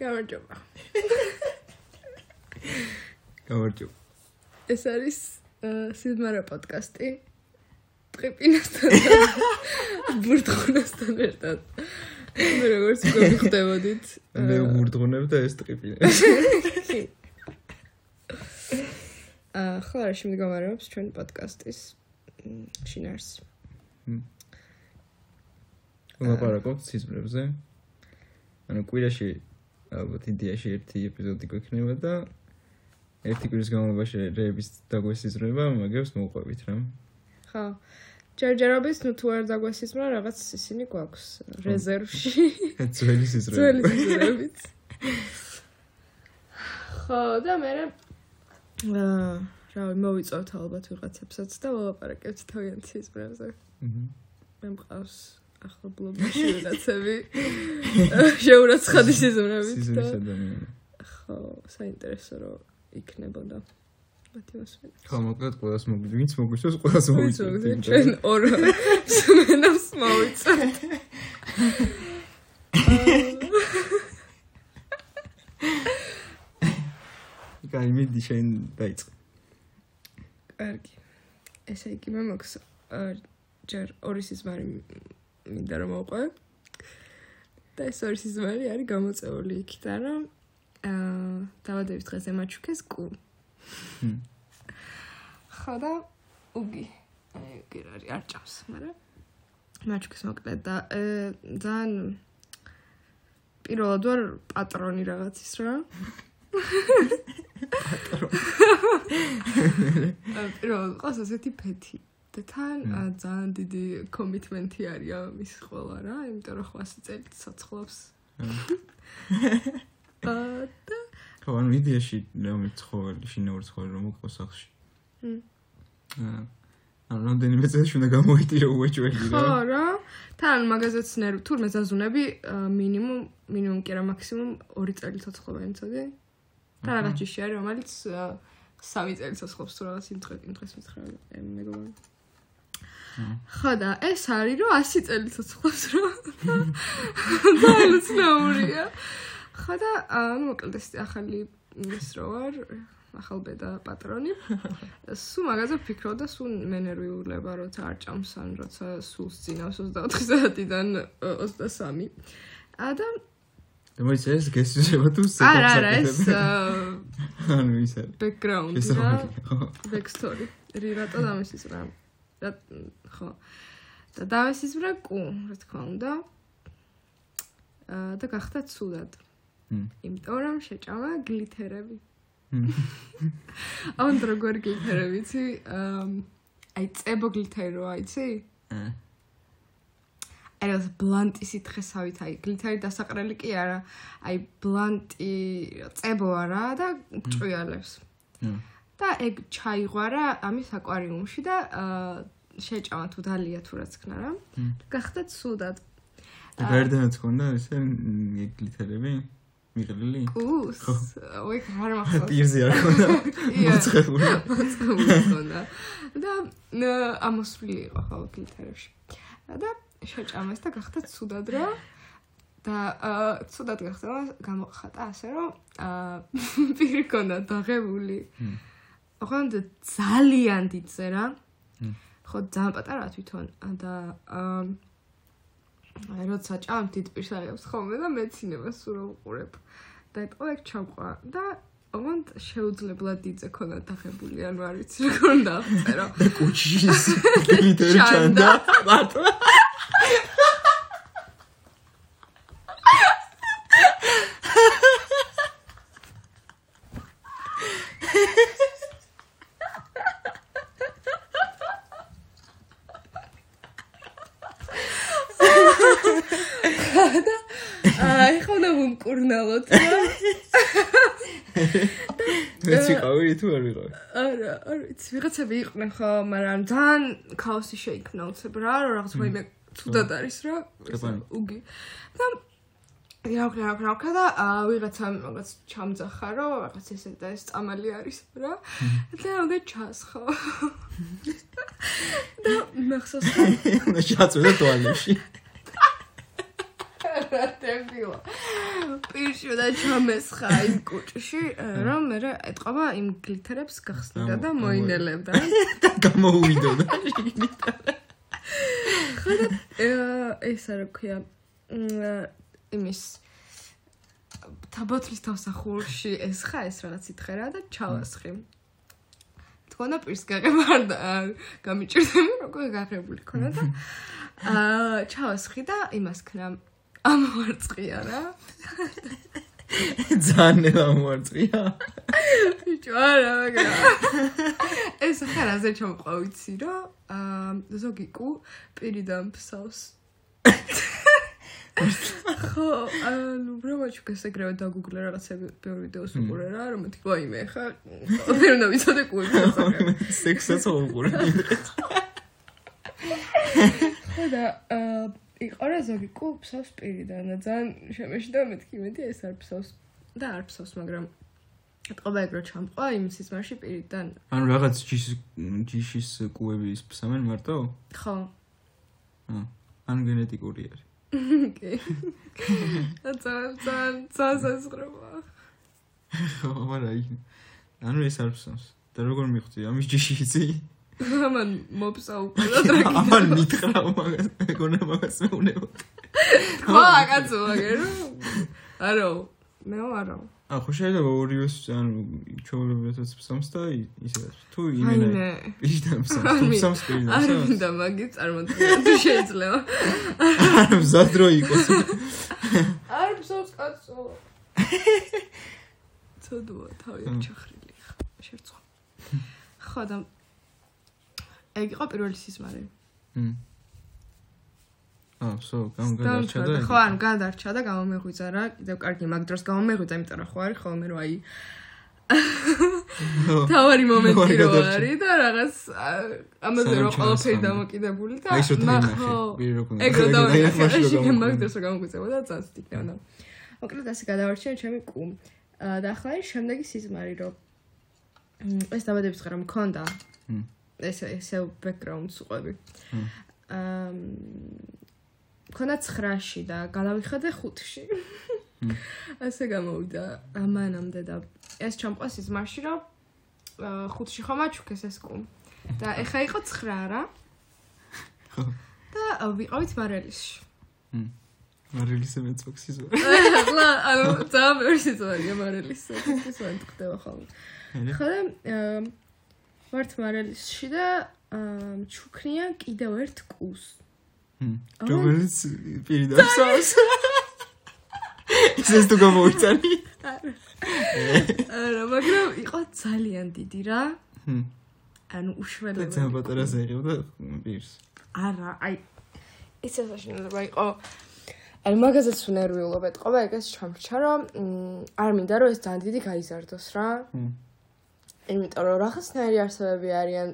გამარჯობა. გამარჯობა. ეს არის სიდმარა პოდკასტი. ტყიპინასთან. ბურთხუნასთან ერთად. მე როგორც გიხდებოდით. მე ბურთხუნებ და ეს ტყიპინე. აა ხო, რა შემდგომარეობს ჩვენ პოდკასტის შინარს. ლაპარაკობთ სიზმრებზე. ანუ კვირაში ალბათ იდეაში ერთი ეპიზოდი გვექნება და ერთი კვირის განმავლობაში რეების დაგვესიზრება მაგებს მოყვებით რა. ხო. ჯერჯერობით ნუ თუ არ დაგვესიზრა რაღაც ისინი გვაქვს რეზერვში. ძველი სიზრები. ძველი სიზრებით. ხო და მე აა რა მოვიწევთ ალბათ ვიღაცებსაც და ვლაპარაკებთ თავიანთ სიზრებზე. აჰა. მე მყავს ახლობლობაში ვიღაცები შეურაცხადი სიზმრებით და სიზმრის ადამიანი. ხო საინტერესო რო იქნებოდა მათი მოსვენა ხო, მოკლედ ყველას მოგვიძ, ვინც მოგვიწევს, ყველას მოგვიწევს. ჩვენ ორ სმენავს მოვიწევთ კაი, მიდი შენ დაიწყე. კარგი ესე იგი მე მოქს ჯერ ორი სიზმარი მინდა რომ მოყვე და ეს ორი სიზმარი არის გამოწეული იქიდან რომ აა დავადებით დღეს ემაჩუქეს კუ. ხო და უგი. აი უგი რა არის არ ჭამს მაგრამ მაჩუქეს მოკლედ და ე, ძალიან პირველად ვარ პატრონი რაღაცის რა. პირველად ყავს ასეთი ფეთი და თან ძალიან დიდი კომიტმენტი არის ამის ყველა რა იმიტომ რომ 800 წელი ცოცხლობს აა და ხო, ანუ იდეაში რომ ცხოველი, შინაური ცხოველი რომ მოყოს სახლში. ჰმ. აა ანუ რამდენიმე წელს უნდა გამოიტირო უეჭველი ხო რა. რა თან მაგაზეც ნერვი თურმე ზაზუნები მინიმუმ მინიმუმ კი რა მაქსიმუმ 2 წელი ცოცხლობენ ცოდი და რაღაც ჯიში არის რომელიც ა, სამი წელი ცოცხლობს თუ რაღაც იმ დღე იმ დღეს მითხრა მეგობარი ხო და ეს არის რომ 100 წელი ცოცხლობს რა ძალიან ცნაურია ხო და ანუ მოკლედ ეს ახალი ის რო ვარ ახალბედა პატრონი. სულ მაგაზე ვფიქრობ და სულ მე ნერვიულება როცა არ ჭამს ან როცა სულ ძინავს 24 საათიდან 23 ა და და მოიც ეს გესიზება თუ სეტაპს არა არა ეს ანუ ის არის. ბექგრაუნდი რა ხო. ბექსტორი რი რატო დამესის რა რა ხო. და დამესის რა კუ რა თქმა უნდა. აა და გახდა ცუდად. იმიტომ რომ შეჭამა გლითერები ჰმ. ან როგორ გლითერები იცი? აა აი წებო გლითერი რო აიცი? აა. ეს ბლანტი სითხესავით აი გლითერი დასაყრელი კი არა. აი ბლანტი წებო არა და ჭვიალებს ჰმ. და ეგ ჩაიღვარა ამის აკვარიუმში და შეჭამა თუ დალია თუ რაც ქნა რა. გახდა ცუდად. და გარდანაც ქონდა ესე მ, გლითერები? მიყრილი? კუს. ოი, ხარ მახსოვს. პირზე არ ქონდა. ია. მოწყებული. მოწყობდა. და ნ, ამოსვლილი იყო ხო გლითერებში. და შეჭამეს და გახდა ცუდად რა. და ცუდად გახდა, გამოხატა ასე რომ აა პირი ქონდა დაღებული. მმ. ოღონდ ძალიან დიდზე რა. ხო ძალიან პატარა თვითონ და აა როცა ჭამ დიდ პირს აღებს ხოლმე და მეცინებას სულ უყურებ. და ეგ ჩამყვა და ოღონდ შეუძლებლად დიდზე ქონდა დაღებული ანუ არ ვიცი როგორ უნდა აღწერო. და კუჩის გლიტერი ჩანდა. მარტო. და ვუმკურნალოთ რა. მეც ვიყავი თუ არ ვიყავი? არა, არ ვიცი, ვიღაცები იყვნენ ხო, მაგრამ ძალიან ქაოსი შეიქმნა უცებ რა, რაღაც ვაიმე ცუდად არის რა. უგი. და იაუქნა, იაუქნა, იაუქნა და აა, ვიღაცამ რაღაც ჩამძახა, რომ რაღაც ესე და ეს წამალი არის რა. და უნდა ჩასხო. და მახსოვს უნდა ჩაწვედა ტუალეტში. რა დებილა. პირში და ჩამესხა იმ კუჭში, რომ მე ეტყობა იმ გლითერებს გახსნიდა და მოინელებდა. და გამოუვიდოდა შიგნით. ეს რა ქვია? იმის თაბოთლის თავსახურში ეს ხა ეს რაღაც ითხრა და ჩავასხი. თქონა პირს გაღება და გამიჭირდები როგორ გაღებული ქონა და აა ჩავასხი და იმას ქნა ამოვარწყია რა. ძალიან ამოვარწყია. ბიჭო არა მაგრამ ეს ხა რაზე ჩამყვა ვიცი რომ აა ზოგი კუ პირიდან ფსავს. ხო, ანუ ბრომაჩუკას ეგრევე დაგუგლე რაღაცები ბევრი ვიდეოს უყურე რა, რომ მეთქი ვაიმე ხა. ვერ უნდა ვიცოდე კუი. სექსსაც უყურე. ხო და აა იყო რა ზოგი კუ ფსავს პირიდან და ძალიან შემეშდა მეთქი მეტი ეს არ ფსავს და არ ფსავს, მაგრამ ეთყობა ეგრო ჩამყვა იმ სიზმარში პირიდან. ანუ რაღაც ჯიშის ჯიშის კუები ის ფსამენ მარტო? ხო. ან გენეტიკური არის. კი. ძალიან ძალიან ძალიან ხო, მაგრამ ანუ ეს არ ფსავს. და როგორ მიხვდი ამის ჯიში იცი? ამან მოფსა უკვე და ტრაკი. ამან მითხრა მაგას, მეგონა მაგას მეუნება. ხო, აკაცო მაგერო. არო, მე ვარო. ახო შეიძლება ორივეს ანუ ჩაოლებისაც ფსამს და ისე თუ იმენა პირიდან ფსამს, ფსამს პირიდან. არ მინდა მაგი წარმოდგენა თუ შეიძლება. არ მზადრო იყოს. არ ფსამს კაცო. ცოდოა თავი ჩახრილი ხა. შერცხო. ხო და ეგ იყო პირველი სიზმარი. მმ. აა, სო, გამგადარჩა და ხო, ან გადარჩა და გამომეღვიძა რა, კიდევ კარგი მაგ დროს გამომეღვიძა, იმიტომ რომ ხო არის ხოლმე რომ აი თავარი მომენტი რო არის და რაღაც ამაზე რო ყველაფერი დამოკიდებული და ნახო ეგ რო დავინახე შეგე მაგ დროს რომ გამომეღვიძა და წას თიქნა მოკლედ ასე გადავარჩიე ჩემი კუ. და ახლა ის შემდეგი სიზმარი რო ეს დაბადების დღე რომ მქონდა. ეს ესე ბექგრაუნდს უყვები აა მქონდა 9-ში და გადავიხადე 5-ში. ასე გამოვიდა ამანამდე და ეს ჩამყვას ის მარში რომ 5-ში ხომ აჩუქეს ეს კუ. და ეხა იყო 9 რა. ხო. და ვიყავით მარელისში. მ. მარელისზე მეწოქსის ვარ. ახლა ანუ ძალიან ვერსიც ვარ მარელისზე. ის ვარ ხდება ხოლმე. ხა და ვართ მარელისში და ჩუქნიან კიდევ ერთ კუს. რომელიც პირიდან სავს. ეს თუ გამოვიწანი. არა, მაგრამ იყო ძალიან დიდი რა. ანუ უშველებელი. ძალიან პატარაზე იყო და პირს. არა, აი ეს ასაშენელება იყო. აი მაგაზეც ნერვიულობა ეთყობა, ეგეც ჩამრჩა რომ არ მინდა რომ ეს ძალიან დიდი გაიზარდოს რა. იმიტომ რომ რაღაცნაირი არსებები არიან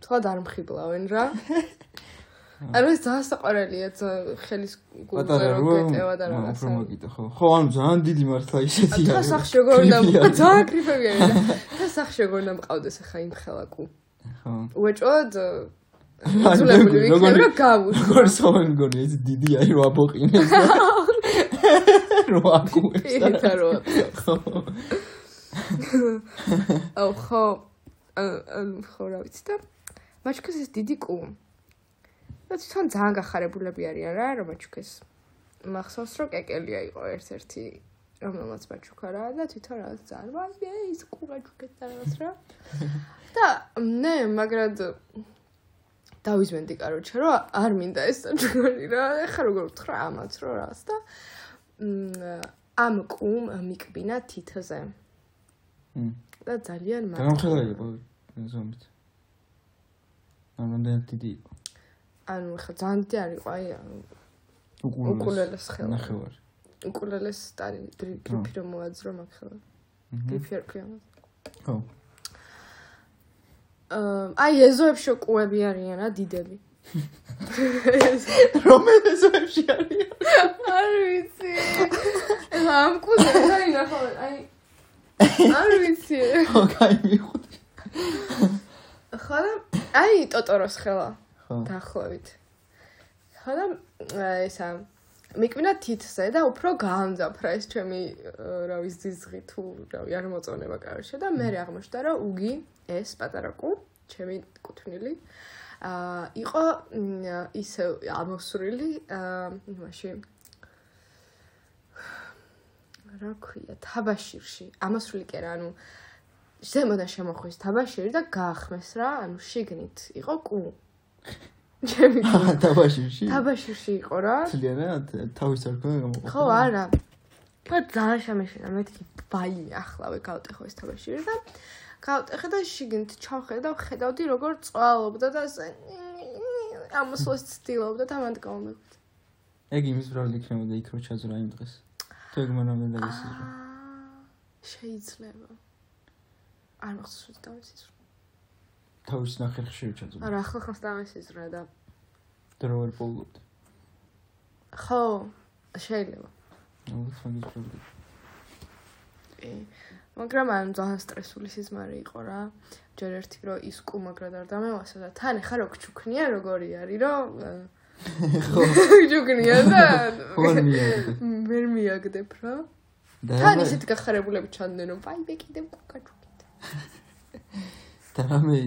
თქვა არ მხიბლავენ რა. ანუ ეს ძალიან საყვარელია ხელის გულზე რომ გეტევა და რაღაცა. უფრო მოგიტო ხო. ხო, ანუ ძალიან დიდი მართლა ისეთი არის. და სახში როგორ უნდა ძალიან კრიფები არის. და სახში როგორ უნდა მყავდეს ახლა იმ ხელაკუ. ხო. უეჭოდ აზულებული ვიქნებ რომ გავუშ. როგორ სოვენ გონი ეს დიდი არის რო აბოყინეს და რო აკუებს და რო ხო. აუ ხო. ანუ ხო რა ვიცი და მაჩქეს ეს დიდი კუ. და თვითონ ძალიან გახარებულები არიან რა რომ აჩუქეს მახსოვს რომ კეკელია იყო ერთ-ერთი რომელმაც მაჩუქა რა და თვითონ რაღაც ძალიან ვაი ის ყურა ჩუქეთ და რაღაც რა და ნე მაგრად დავიზმენდი კაროჩე რომ არ მინდა ეს ჩუქარი რა ეხა როგორ ვთხრა ამაც რომ რას და ამ კუმ მიკბინა თითაზე და ძალიან მაგარი და გამხელე იყო ზომით. ანუ რამდენი დიდი იყო. ანუ ხა ძალიან დიდი არ იყო აი უკულელეს ხელა. ნახევარი. უკულელეს სტარი გრიფი რომ მოაძრო მაგ ხელა. გრიფი არ ქვია ხო. აი ეზოებში კუები არიან რა დიდები. რომელ ეზოებში არიან? არ ვიცი. ამ კუზე აი ნახო აი არ ვიცი ხო кай მიხვდი ხო აი ტოტოროს ხელა დაახლოებით. ხო და ესა მიკმინა თითზე და უფრო გაამძაფრა ეს ჩემი აა, რა ვიცი ძიზღი თუ რავი არ მოწონება კარში და მე აღმოჩნდა რომ უგი ეს პატარა კუ ჩემი კუთვნილი აა იყო მ, ისე ამოსრული აა იმაში რა ქვია თაბაშირში. ამოსრული კი არა ანუ ზემოდან შემოხვის თაბაშირი და გაახმეს რა ანუ შიგნით იყო კუ. ჩემი კუ. დაბაშირში თაბაშირში იყო რა. ძალიანად თავის არ ქონა გამოყოფილი ხო არა. და ძალიან შემეშინა მეთქი ბაი ახლავე გავტეხო ეს თაბაშირი და გავტეხე და შიგნით ჩავხედე და ხედავდი როგორ წვალობდა და ასე ამოსვლას ცდილობდა და მანდ გამომეგვით ეგ იმის ბრალ იქნებოდა იქ რო ჩაძრა იმ დღეს თუ ეგ მანამდე დაგესიზრო შეიძლება. არ მახსოვს რომ დავისიზრო თავის ნახე ხშირი ჩაძრა არა ახლა ხანს დავისიზრო და და რო ვერ პოულობდი ხო შეიძლება. ალბათ მაგის პრობლემა კი. მაგრამ ან ძალიან სტრესული სიზმარი იყო რა. ჯერ ერთი რო ის კუმაგრად არ დამევასა და თან ახლა რო გჩუქნია როგორი არის რომ ხო გჩუქნია და ხო არ მიაგდე ვერ მიაგდებ რა. თან ისეთ გახარებულები ჩანდნენ რომ აი მე კიდევ გაჩუქით. და რამე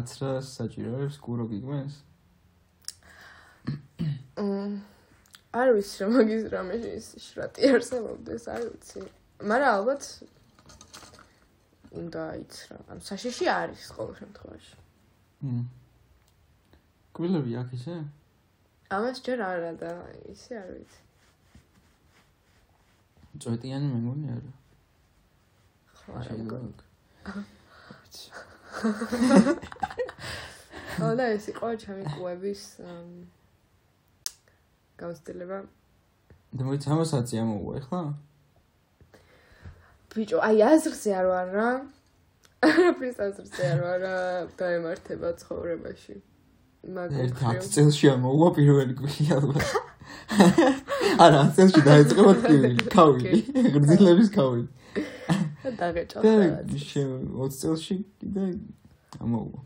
აცრა საჭიროებს კურო გიგმეს მ, არ ვიცი რა მაგის რამე ის შრატი არსებობდეს, არ ვიცი. მაგრამ ალბათ უნდა იცრა. ანუ საშიში არის ყოველ შემთხვევაში. მ კვილები აქ ისე ამას ჯერ არა და ისე არ ვიცი. წვეტიანი მე მგონი არა ხო არა მგონი. და ეს იყო ჩემი კუების ამ, გამოცდილება. და მოიცა ამასაც ამოუვა ახლა ბიჭო, აი აზრზე არ ვარ რა. არაფრის აზრზე არ ვარ რა დაემართება ცხოვრებაში. მაგ ერთ 10 წელში ამოუვა პირველი კვილი ალბათ არა 10 წელში დაიწყება ტკივილი კავილი გრძილების კავილი დაგეჭა. და შე 20 წელში კიდე ამოუვა.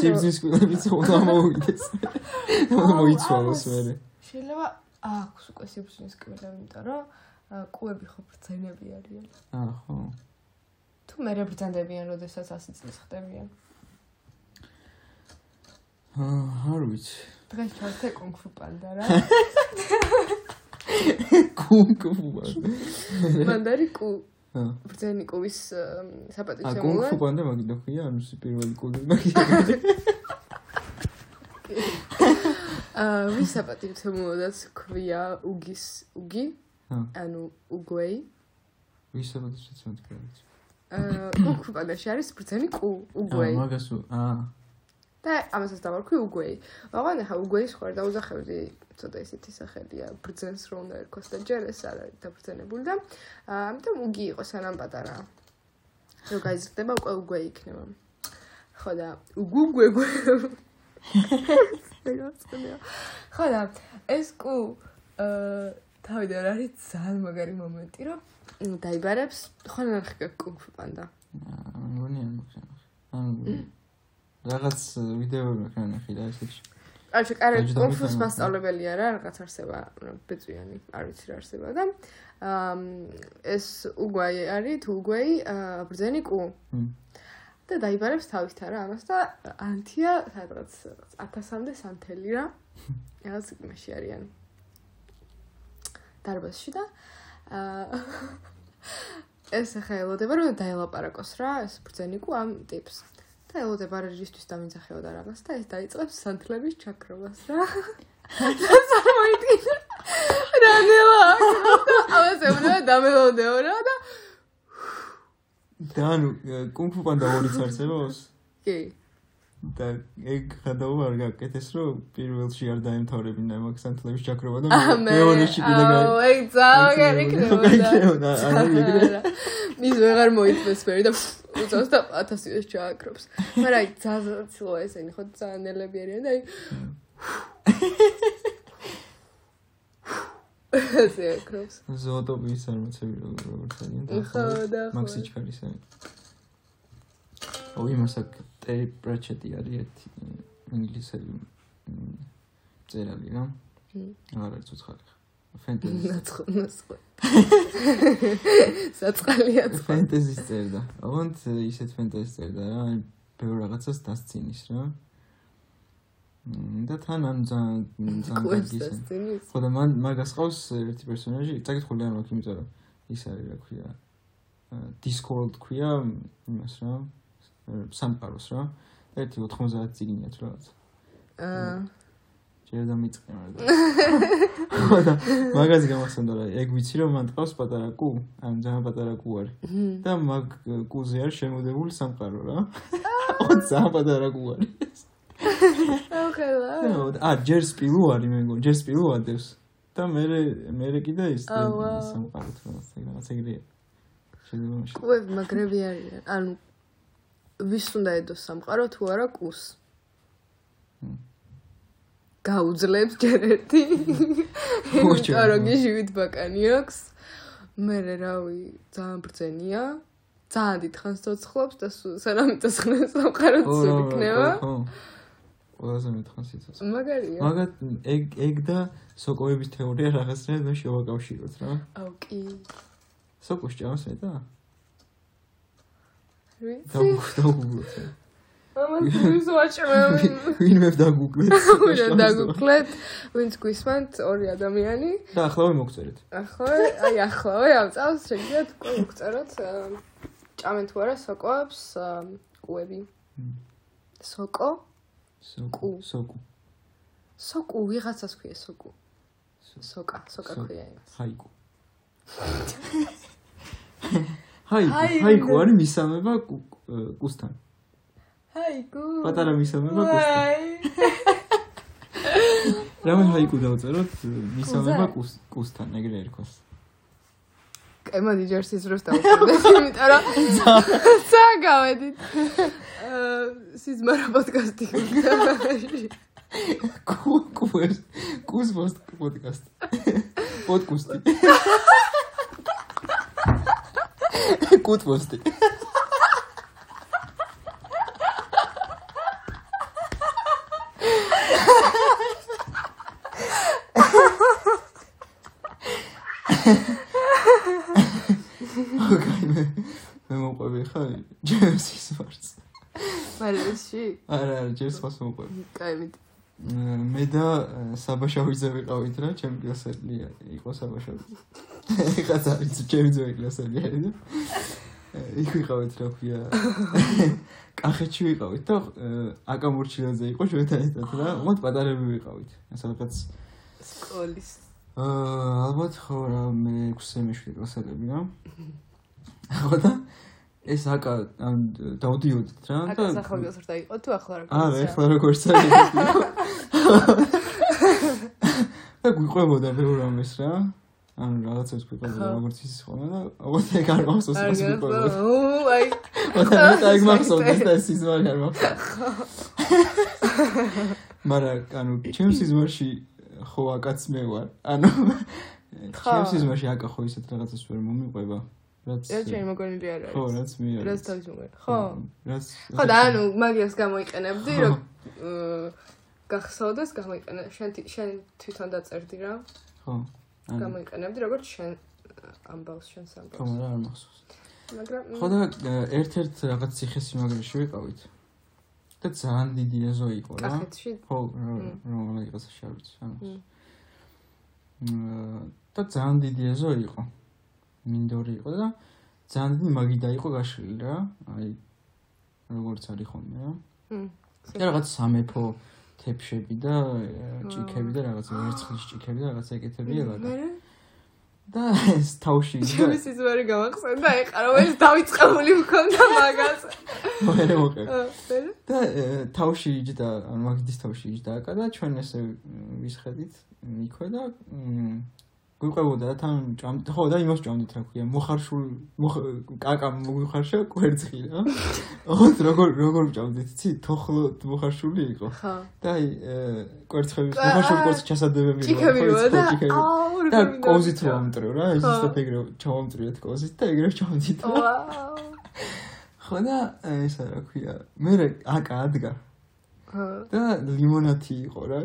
სიბზის კვილებიც უნდა ამოუვიდეს მოიცვალოს მერე. შეიძლება აქვს უკვე სიბრძნის კბილები, იმიტომ რომ კუები ხო ბრძენები არიან. აა ხო თუ მე ბრძანდებიან, როდესაც 100 წლის ხდებიან. აა არ ვიცი დღეს ჩავთე კუნგ-ფუ პანდა რა. კუნგ-ფუ მანდარი კუ აა ბრძენი კუის ა საპატიჩემულა. კუნგ-ფუ პანდა მაგით ხია ანუ პირველი კული მაგით აა ვის საპატიჩემულადაც ქვია უგის უგი, აა ანუ უგვეი. ვისაბადაც მეცმეთ აა კუნგ-ფუ პანდაში არის ბრძენი კუ აა უგვეი. მაგას უ- აა და ამასაც დავარქვი უგვეი. მაგრამ ახლა უგვეის ხარ დაუძახებდი ცოტა ისეთი სახელია ბრძენს რო უნდა ერქოს და ჯერ ეს არ არის დაბრძენებული და ამიტომ უგი იყო სანამ პატარა. რო გაიზრდება უკვე უგვეი იქნება. ხო და უგუგვეგუ ხო და ეს კუ აა თავიდან არის ძალიან მაგარი მომენტი რომ დაიბარებს ხო ნახე კუნგ-ფუ პანდა. აა მგონი არ მოგხსენ ანუ რაღაც ვიდეოები მაქვს ნახე და ესეთი არჩი კარი დაჯდა კონფუს მასწავლებელია რა რაღაც არსება ბეწვიანი არ ვიცი რა არსება და აა ეს უგვაი არის თუ უგვეი აა, ბრძენი კუ. და დაიბარებს თავით არა ამას და ანთია სადღაც 1000-მდე სანთელი რა რაღაც იმაში არიან. დარბაზში და აა ეს ახლა ელოდება რომ დაელაპარაკოს რა ეს ბრძენი კუ ამ ტიპს და ელოდება რეჟისთვის დამიძახეოდა რაღაც და ეს დაიწყებს სანთლების ჩაქრობას რა და წარმოიდგინე რანელა ამას ეუბნება დამელოდეო რა და და ანუ კუნგ-ფუ პანდა ორი წარსებავს კი. და ეგ გადავა არ გაკეთეს რომ პირველში არ დაემთავრებინა მაგ სანთლების ჩაქრობა და მეორეში კიდე აუ ეგ ძალიან იქნებოდა. მის ვეღარ მოიწეს ფერი და უწევს და 1000 ის ჩააკრობს. მაგრამ აი ძალიან ცილო ესენი ხო ძალიან ნელები არიან და აი ესე აკრობს. ზოოტოპიის წარმოცები როგორც არიან ხო და ხო. მაგ სიჩქარის არის ო იმას აქ ტერი პრაჩეტი არის ერთი ინგლისელი მ, წერალი რა აღარ არის უცხალი ფენტეზი ნაცხონას ხო საწყალია ცხო ფენტეზის წერდა. ოღონდ ისეთ ფენტეზის წერდა რა. აი ბევრ რაღაცას დასცინის რა. და თან ამ ძალიან ძალიან ხო და მან მაგას ყავს ერთი პერსონაჟი. წაკითხული არ მაქვს იმიტომ რომ ის არის რა ქვია Discord ქვია იმას რა სამყაროს რა. და ერთი 90 წიგნია თუ რაღაც. აა ჯერ და მიწყენა და მაგას გამახსენდა რა ეგ ვიცი რომ მან ყავს პატარა კუ ან ძალიან პატარა კუ არის და მაგ კუზე არის შემოდებული სამყარო რა. ო ძალიან პატარა კუ არის ოკელა ა ჯერ სპილუ არის მე მგონი ჯერ სპილუ ადევს. და მე მე კიდე ის სამყარო თუ რაღაც ეგრეა შეიძლება კვებ მაგრები არიან. ანუ ვის უნდა ედოს სამყარო თუ არა კუს მ. გაუძლებს ჯერ ერთი მოჭრა. კაროგი ჟივით ბაკანი აქვს მე რავი ძალიან ბრძენია ძალიან დიდხანს ცოცხლობს და სანამ იცოცხლებს სამყარო ხო, სულ რა, იქნება ხო, ყველაზე მეთხანს იცოცხლებს მაგარია მაგათ ეგ ეგ და სოკოების თეორია რაღაცნაირად მე შევაკავშიროთ რა. აუ კი სოკოს ჭამს მე და ვიცი დაგუგლოთ. ამას ის ვაჭრევ ვინმე დაგუგლეთ. უნდა დაგუკლეთ ვინც გვისმენთ ორი ადამიანი და ახლავე მოგწერეთ. ახლა აი ახლავე ამ წელს შეგიძლიათ უკვე მოგწეროთ ჭამენ თუ არა სოკოებს კუები მ. სოკო სოკო, სოკო. სოკუ ვიღაცას ქვია სოკუ სოკა სოკა ქვია იმას ჰაიკუ. ჰაიკუ, ჰაიკუ. არის მისამება კუ- კუსთან. ჰაიკუ პატარა მისამება კუსთან. რამე ჰაიკუ დავწეროთ მისამება უზარ. კუს კუსთან ეგრე ერქოს. კაი მოდი ჯერ სიზროს დავუკვირდეთ იმიტომ რომ ცა გავედით აა, სიზმარა პოდკასტი გვქონდა. კუ კუეს კუს პოდკასტ. პოდკასტი. კუტ ოკეი მე მე მოყვები ხარ ჯემსის ვარც მარიში არა არა ჯერს მას მოყვები კაი მიდი მე და საბაშავიძე ვიყავით რა, ჩემი კლასელი იყო საბაშავი. ეხლა არის ჩემი ძველი კლასელი არის და იქ ვიყავით რა ქვია. კახეთში ვიყავით და ა, აკა მორჩილაძე იყო ჩვენთან ერთად რა. მოდ პატარები ვიყავით. სადღაც სკოლის ალბათ ხო რა მე 6 მე-7 კლასელები რა. ხო და ეს აკა ამ დავდიოდით რა აკა ახალგაზრდა იყო თუ ახლა რა არა, ეხლა როგორც არის. და გვიყვებოდა ბევრ ამას რა. ანუ რაღაცებს გვიყვებოდა ხო. როგორც ის ხოლმე და ალბათ ეგ არ მახსოვს არ მას გვიყვებოდა. გასწავლა აი და მე ეგ მახსოვს და ის ისმარი არ მახსოვს. მაგრამ ანუ ჩემს სიზმარში ხო აკაც მე ვარ. ანუ ხო. ჩემს სიზმარში აკა ხო ისეთ რაღაცას ვერ მომიყვება. რაც რა ჩემი მოგონილი არ ხო, არის რაც მე არის. რაც თავის მოგონი ხო რაც ხო და ანუ მაგიას გამოიყენებდი ხო. რომ გახსოვდეს გამოიყენე შენ შენ თვითონ დაწერდი რა ხო. გამოიყენებდი როგორც შენ ამბავს შენ ხო, სამბავს მაგრამ არ მახსოვს. მაგრამ ხო და ერთ-ერთ რაღაც ციხესიმაგრეში ვიყავით. და ძალიან დიდი ეზო იყო რა. კახეთში ხო, მ. რომ რაღაცა შევიც ამას. მ. აა, და ძალიან დიდი ეზო იყო. მინდორი იყო და ძალიან დიდი მაგიდა იყო გაშლილი რა. აი როგორც არის ხოლმე რა. და რაღაც სამეფო თეფშები და ჭიქები და რაღაც ვერცხლის ჭიქები და რაღაც ეგეთები ელოდა. მე და ეს თავში და ჩემი სიზმარი გამახსენდა ეხლა რომ ეს დავიწყებული მქონდა მაგას. მოყე. აა, მე და თავში იჯდა, ანუ მაგიდის თავში იჯდა აკა და ჩვენ ესე ვისხედით იქვე და გვიყვებოდა და თან ჭამ ხო და იმას ჭამდით რა ქვია მოხარშულ მოხ- კაკა მოგვიხარშა კვერცხი რა. ოღონდ როგორ როგორ ჭამდით ცი თოხლო მოხარშული იყო. და აი კვერცხების კა- მოხარშული კვერცხი ჩასადებები ჭიქები როა ის და კოზით ვამტრევ რა, ის ხო. ისეთ ეგრე ჩავამტრიეთ კოზით და ეგრე ჩავდით. რა. ვაუ ხო და ესა რა ქვია მე აკა ადგა და ლიმონათი იყო რა.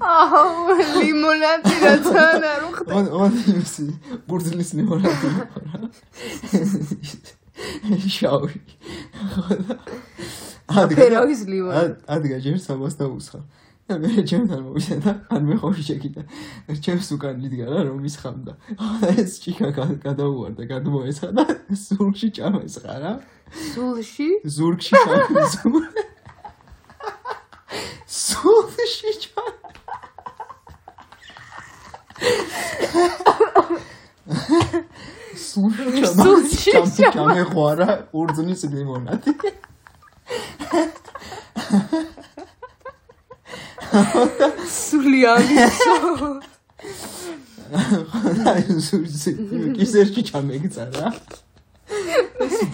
აუ, ლიმონადი რაცა არ ხდა. ონ ონ იმისი ბურძლის ლიმონათი იყო რა. შაური. აფეროვის ლიმონადი. ადგა ჯერ სამას და უსხა. და მე ჩემთან მოვიდა და ან მე ხოში შეკიდა. ჩემს უკან მიდგა რა რომ ისხამდა. ეს ჩიკა გადაუვარდა, გადმოესხა და სულში ჭამესხა რა. სულში? ზურგში ჭამესხა. სულში ჭამესხა. სულში რა, ურძნის ლიმონადი. სული ამისო. აი სულში კისერში ჩამეგცა რა.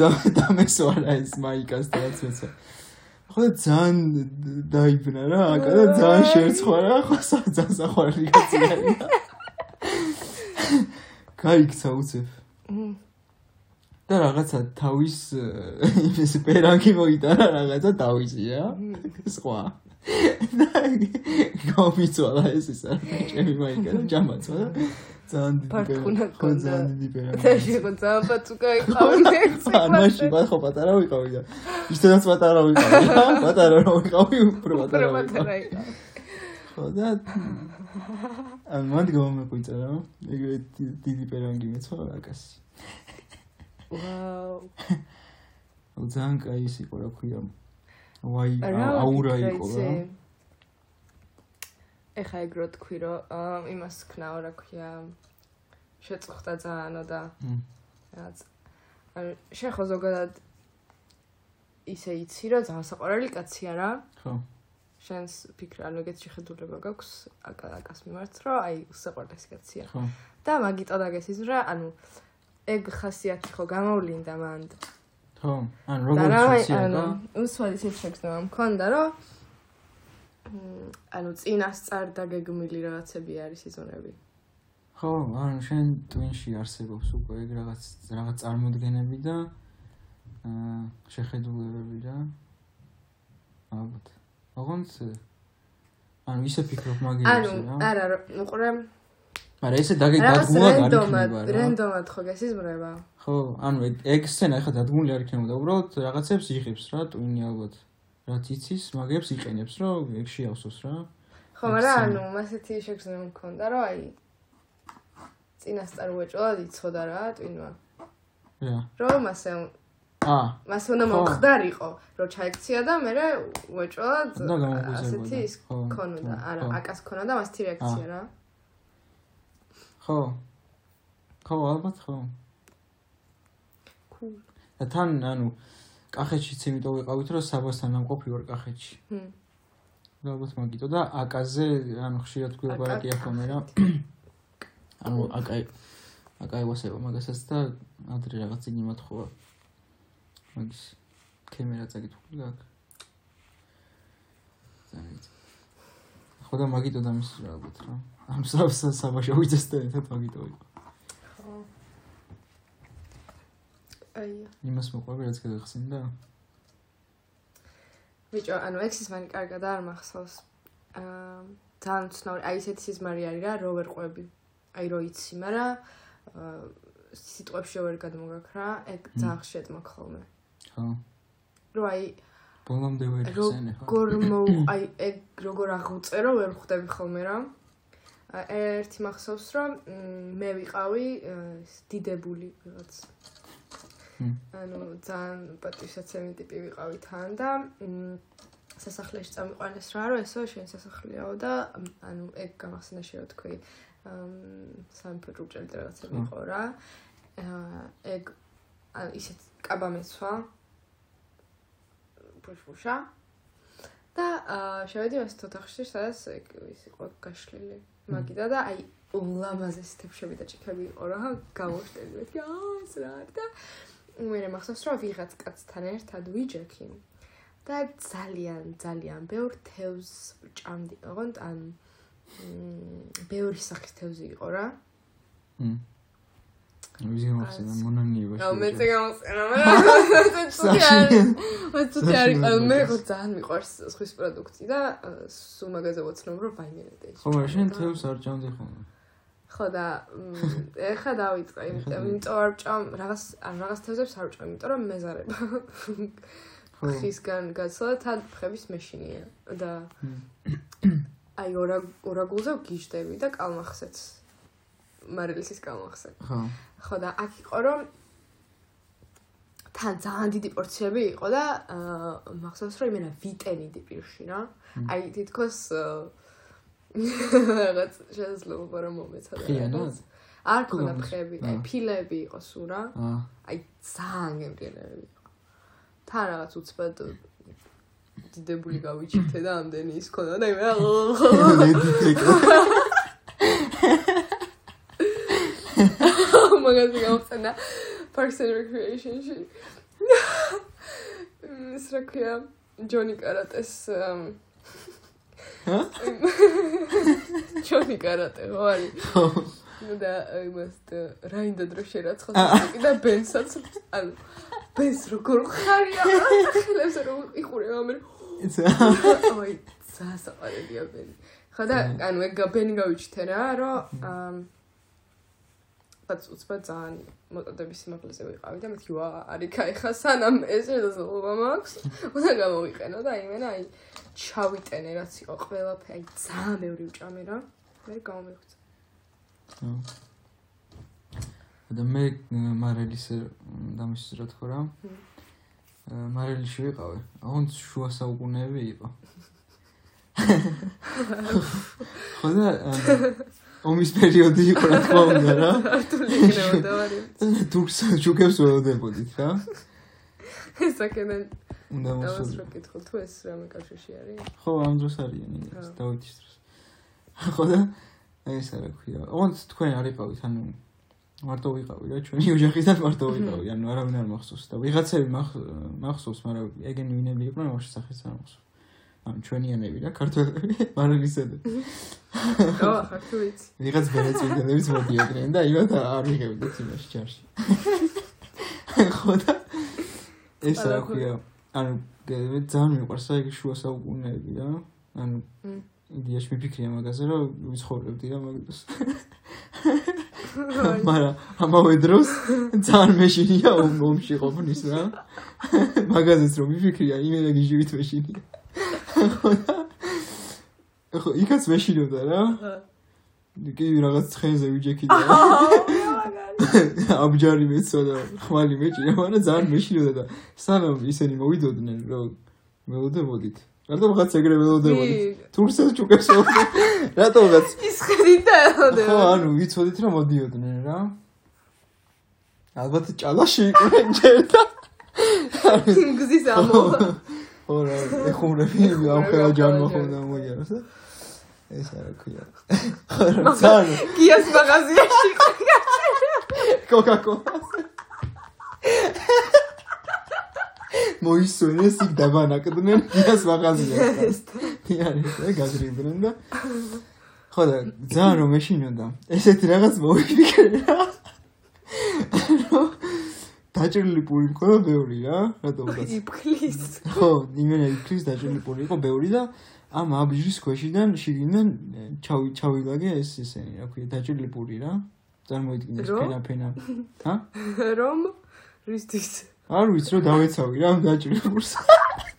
და და მესვარა ეს მაიკას დააც მეცა. ხო ძალიან დაიბნა რა, აკა და ძალიან შეერცხვა რა, ხო ძალიან საყვარელი კაცია. გაიქცა უცებ. და რაღაცა თავის ეს პერანგი მოიტანა რაღაცა თავისია. სხვა. და გამიცვალა ეს ის არ ჩემი მაიკა და ჯამაცვა და ძალიან დიდი პარტკუნა ხო ძალიან დიდი პერანგი და შეგო ძალიან პაწუკა იყავი ან მაშინ ბა ხო პატარა ვიყავი და ისედაც პატარა ვიყავი რა პატარა რო ვიყავი უფრო პატარა ვიყავი ხო და ან მანდ გამომეყვიცა რა ეგრე დიდი პერანგი მეცვა აკასი ვაუ ძალიან кай ის იყო რა ქვია ვაი აურა იყო რა ეხა ეგრო თქვი რომ იმას ქნაო რა ქვია შეწუხდა ძალიანო და რაც ან შენ ხო ზოგადად ისე იცი რომ ძალიან საყვარელი კაცია რა. ხო. შენს ფიქრ ანუ ეგეთ შეხედულება გაქვს აკას მიმართ რომ აი საყვარელი კაცია. ხო. და მაგიტო დაგესიზ რა ანუ ეგ ხასიათი ხო გამოვლინდა მან ხო ან როგორ ხასიათი? ანუ უსვალი სიჩქნა მქონდა რომ ანუ წინასწარ დაგეგმილი რაღაცები არის იზონები. ხო, ანუ შენ ტვინში არსებობს უკვე ეგ რაღაც რაღაც წარმოდგენები და აა შეხედულებები და ალბათ. ოღონდ ანუ ისე ფიქრობ მაგიებს რა. ანუ არა, უყურე არა ესე დაგეგმვა გარიქნება რა. რენდომად ხო გესიზმრება? ხო, ანუ ეგ სცენა ეხლა დადგმული არ იქნება და უბრალოდ რაღაცებს იღებს რა ტვინი ალბათ. რაც იცის, მაგებს იყენებს, რომ ეგ შეავსოს რა. ხო, მაგრამ ანუ მასეთი შეგრძნება მქონდა, რომ აი წინასწარ უეჭველად იცოდა რა ტვინვა. რა. რომ ასე აა მას უნდა მომხდარიყო, რომ ჩაიქცია და მე უეჭველად ასეთი ის ქონოდა. არა, აკას ქონოდა მასთი რეაქცია რა. ხო. ხო, ალბათ ხო. და თან ანუ კახეთშიც იმიტომ ვიყავით, რომ საბასთან ამყოფი ვარ კახეთში. ჰმ. ალბათ მაგიტო და აკაზე, ანუ ხშირად გვიაბარაკი ახლა რა. ანუ აკაი აკაი ვასება მაგასაც და ადრე რაღაც იგი მოთხოვა. მაგის კამერა წაგითვლი აქ. ხო და მაგიტო და მის ალბათ რა. ამ საბაშო ვიძეს და ერთად მაგიტო იყო. აი იმას მოყვები რაც გადახსენდა ბიჭო ანუ ექსის მანი კარგად არ მახსოვს. აა ძალიან ცნობილი აი ესეთი სიზმარი არის რა რო ვერ ყვები აი რო იცი მაგრამ აა სიტყვებში ვერ გადმოგაქრა ეგ ძალიან ხშეთ მაქხოლმე ხო. რო აი ბოლომდე ვერ ხსენე ხო როგორ მო აი ეგ როგორ აღუწერო ვერ ხვდები ხოლმე რა. ერთი მახსოვს რომ მე ვიყავი დიდებული ვიღაც ანუ ძალიან პატრიციაცემი ტიპი ვიყავი თან და სასახლეში წამიყვანეს რა რომ ესო შენ სასახლეაო და ანუ ეგ გამახსენა შეო თქვი სამფო ჭურჭელი რაღაცები იყო რა. ეგ ანუ ისეთ კაბა მეცვა პუშუშა და შევედი მას თოთახში სადაც ეგ ის იყო გაშლილი მაგიდა და აი ულამაზეს თებშები და ჭიქები იყო რა გავოშტელი და აა ეს რა და მე მახსოვს რომ ვიღაც კაცთან ერთად ვიჯექი. და ძალიან ძალიან ბევრ თევზს ჭამდი ოღონდ ან ბევრი სახის თევზი იყო რა. ვის გამახსენა მონანიებაში. აუ მეც გამოსენა მაგრამ მე თვითონ არ იყო მე ხო ძალიან მიყვარს სხვის პროდუქტი და სულ მაგაზე ვოცნობ რომ ვაიმენებდი. ხო მაგრამ შენ თევს არ ჭამდი ხოლმე. ხო და ეხა დავიწყე იმიტომ იმიტომ არ ჭამ რაღაც ან რაღაც თევზებს არ ჭამ იმიტომ რომ მეზარება. ხისგან გაცლა თან ფხების მეშინია და აი ორა ორაგულზე გიждები და კალმახსეც მარილისის კალმახსე. ხო. ხო და აქ იყო რომ თან ძალიან დიდი პორციები იყო და მახსოვს რომ იმენა ვიტენიდი პირში რა. აი თითქოს რაღაც შეიძლება რომ მომეცადა. ხიანად? არ ქონდა ფხები, აი ფილები იყო სულ რა. აა. აი ძალიან გემრიელები იყო. თან რაღაც უცბად დიდებული გავიჩიტე და ამდენი ის ქონდა და იმე მაგაზე გავხსენა Parks and Recreation-ში. ის რა ქვია ჯონი კარატეს ჰა? ჯონი კარატე ხო არის? ხო. და იმას რაინდა დრო შერაცხოს და ბენსაც ანუ ბენს როგორ ხარია ხელებს რომ იყურე ამერ აი სასაყარებია ბენი ხო და ანუ ეგ ბენი გავიჩთე რა რომ უცბად უცბად ძალიან მოტოდების სიმაღლეზე ვიყავი და მეთქი ვა არიქა ეხა სანამ ეს შესაძლებლობა მაქვს უნდა გამოვიყენო და იმენა აი ჩავიტენე რაც იყო ყველაფერი. აი ძალიან ბევრი ვჭამე რა. მე გამომივხვდა და მე მარელის დამისის რა? თქო რა მარელში ვიყავი. აღონ შუა საუკუნეები იყო. ხო და ომის პერიოდი იყო რა თქმა უნდა რა. თურქს ჯუგებს ველოდებოდით რა. ეს აქედან უნდა მოსულ. და ვკითხო თუ ეს რამე კავშირში არის? ხო, ამ დროს არიან ეს დავითის დროს. ხო და ეს არა ქვია. ოღონდ თქვენ არიყავით, ანუ მარტო ვიყავი რა, ჩვენი ოჯახიდან მარტო ვიყავი, ანუ არავინ არ მახსოვს და ვიღაცები მახსოვს, მაგრამ ეგენი ვინები იყვნენ, ვაში სახეც არ მახსოვს. ან ჩვენიანები რა ქართველები მარილისები ხო ხარ თუ ვიცი ვიღაც ბერეწვიდანებს მოდიოდნენ და იმათ არ ვიღებდით იმაში ჩარში ხო და ეს რა ქვია ანუ ძალიან მიყვარს აი შუა საუკუნეები რა. ანუ იდეაში მიფიქრია მაგაზე რომ ვიცხოვრებდი რა მაგას მაგრამ ამავე დროს ძალიან მეშინია ომში ყოფნის რა. მაგაზეც რომ მიფიქრია იმენა გიჟივით მეშინია ხო, იქაც მეშინობდა რა. კი რაღაც ცხენზე ვიჯექიდა. აბჯარი მეცოდა, ხმალი მეჭირა, მაგრამ ძალიან მეშინოდა და სანამ ისინი მოვიდოდნენ, რომ მელოდებოდით. რატომღაც ეგრე მელოდებოდით? თურქსაც ჩუკებს მოვიდა. რატომღაც ის ხედით ელოდებოდა. ხო, ანუ ვიცოდით რომ მოდიოდნენ რა. ალბათ ჭალაში იყვნენ ჯერ და გზის ამო. ხო რა ეხუმრები ამ ხელა ჯანმოხონდა მოიაროს და ეს არა ქვია. ხო ძალიან გიას მაღაზიაში კოკა-კოლა მოისვენეს იქ დაბანაკდნენ გიას მაღაზიაში არის გაგრიბდნენ და ხო და ძალიან რომ ეშინოდა. ესეთი რაღაც მოვიფიქრე რა დაჭრილი პური მქონდა ბევრი რა, რატომღაც. იფქლის. ხო, იმენა იფქლის დაჭრილი პური იყო ბევრი და ამ აბჟრის ქვეშიდან შიგნიდან ჩავი ჩავილაგე ეს ესენი, რა ქვია, დაჭრილი პური რა. წარმოიდგინე ფენა-ფენა. ჰა? რომ რისთვის? არ ვიცი, რომ დავეცავი რა დაჭრილი პურს.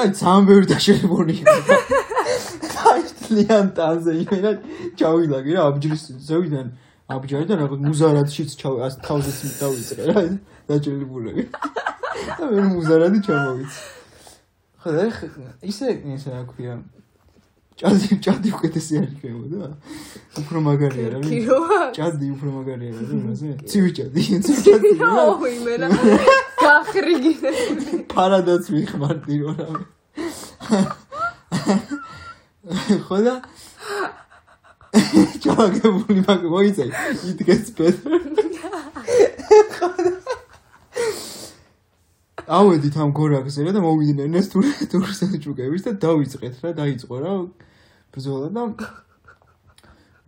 აი, ძალიან ბევრი დაჭრილი პური იყო. ძალიან ტანზე იმენა ჩავილაგე რა აბჯრის ზევიდან აბჯარი და რაღაც მუზარადშიც ჩავ თავზეც დავიწყე რა დაჭრილი ბულები და მე მუზარადი ჩამოვიც ხო და ისე ისე რა ქვია. ჭადი ჭადი უკეთესი არის ხებოდა უფრო მაგარია რა ჭადი უფრო მაგარია რა იმაზე ცივი ჭადი ცივი ჭადი რა. იმენა. გახრიგინე პარადაც ვიხმარდი რა ხო და? ჩაგებული მაგ მოიწე it gets better ავედით ამ გორაგზე და მოვიდნენ ეს თურ თურსელჩუკების და დავიწყეთ რა დაიწყო რა ბრძოლა და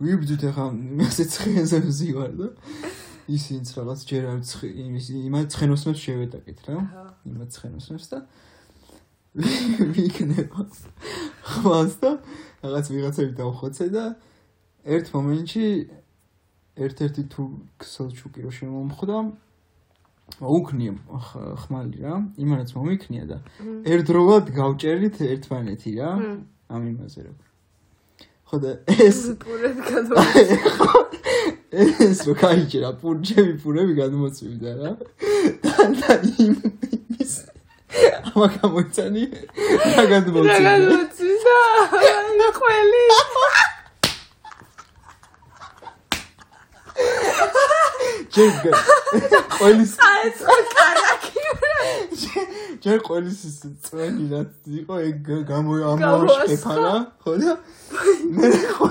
ვიბძვით ახლა მეცე ცხენზე ვზივარ და ისინიც რაღაც ჯერ არ ცხი იმის იმას ცხენოსნებს შევეტაკეთ რა იმას ცხენოსნებს და ვიქნება ხმას და რაღაც ვიღაცები დავხოცე და ერთ მომენტში ერთ-ერთი თურქ სელჩუკიოში მომხდა მოუქნია ხმალი რა იმანაც მომიქნია და ერთდროულად გავჭერით ერთმანეთი რა ამ იმაზე რა ხო და ეს პურები გადმოიწვა ეს რო кайჭრა პურჯები პურები გადმოწვიდა რა. და იმ ის ამა გამოიწანი რა გადმოწვიდა რა გადმოწვიდა აი ყველი. ჯერ ყველის აი ეს კარაკი ჯერ ყველის წვენი რაც იყო ეგ გამოამოშკეფა რა ხო და? მე ხო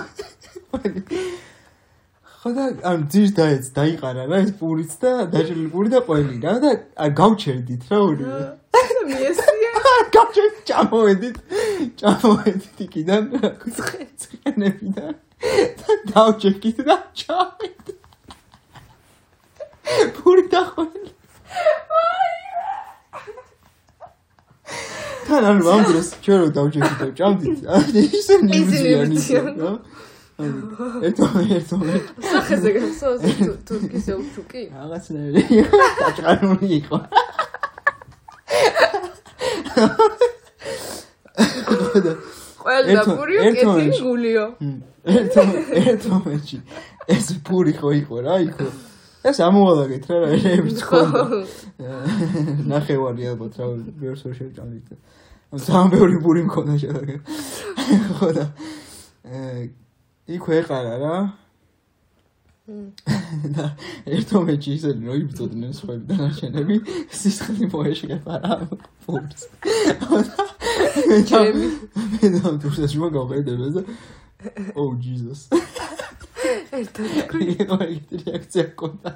ხო და ან ძირს დაეც დაიყარა რა ეს პურიც და დაჭრილი პური და ყველი რა და გავჩერდით რა ორივე მიესია. გავჩერდით ჩამოვედით. ჩამოვედით იქიდან. ცხენებიდან. და დავჭერდით და ჩავედით. პური და ყველი თან არ მომდროს ჩვენ რო დავჭერდით და ჭამდით ისე ნიბზიანი რა. ერთო ერთო. სახეზე გასოს თურქის ელჩუკი რაღაცნაირი დაჭყარული იყო ყველა პური კეთილი გულიო. ერთო ერთო მეჩი ეს პური ხო იყო რა იყო ეს ამოვალაგეთ რა რა ეს ხო ნახევარი ალბათ რა ვერსო შევჭამით ძალიან ბევრი პური მქონდა შედეგე ხო და იქვე ეყარა რა ერთ მომენტში ისე რომ იბრძოდნენ სხვები და ნარჩენები სისხლი მოეშგება რა ფურს. ჩემი. მე და თურსა შუა გავყედება და ო ჯიზუს ერთად იყო ეგეთი რეაქცია კონდა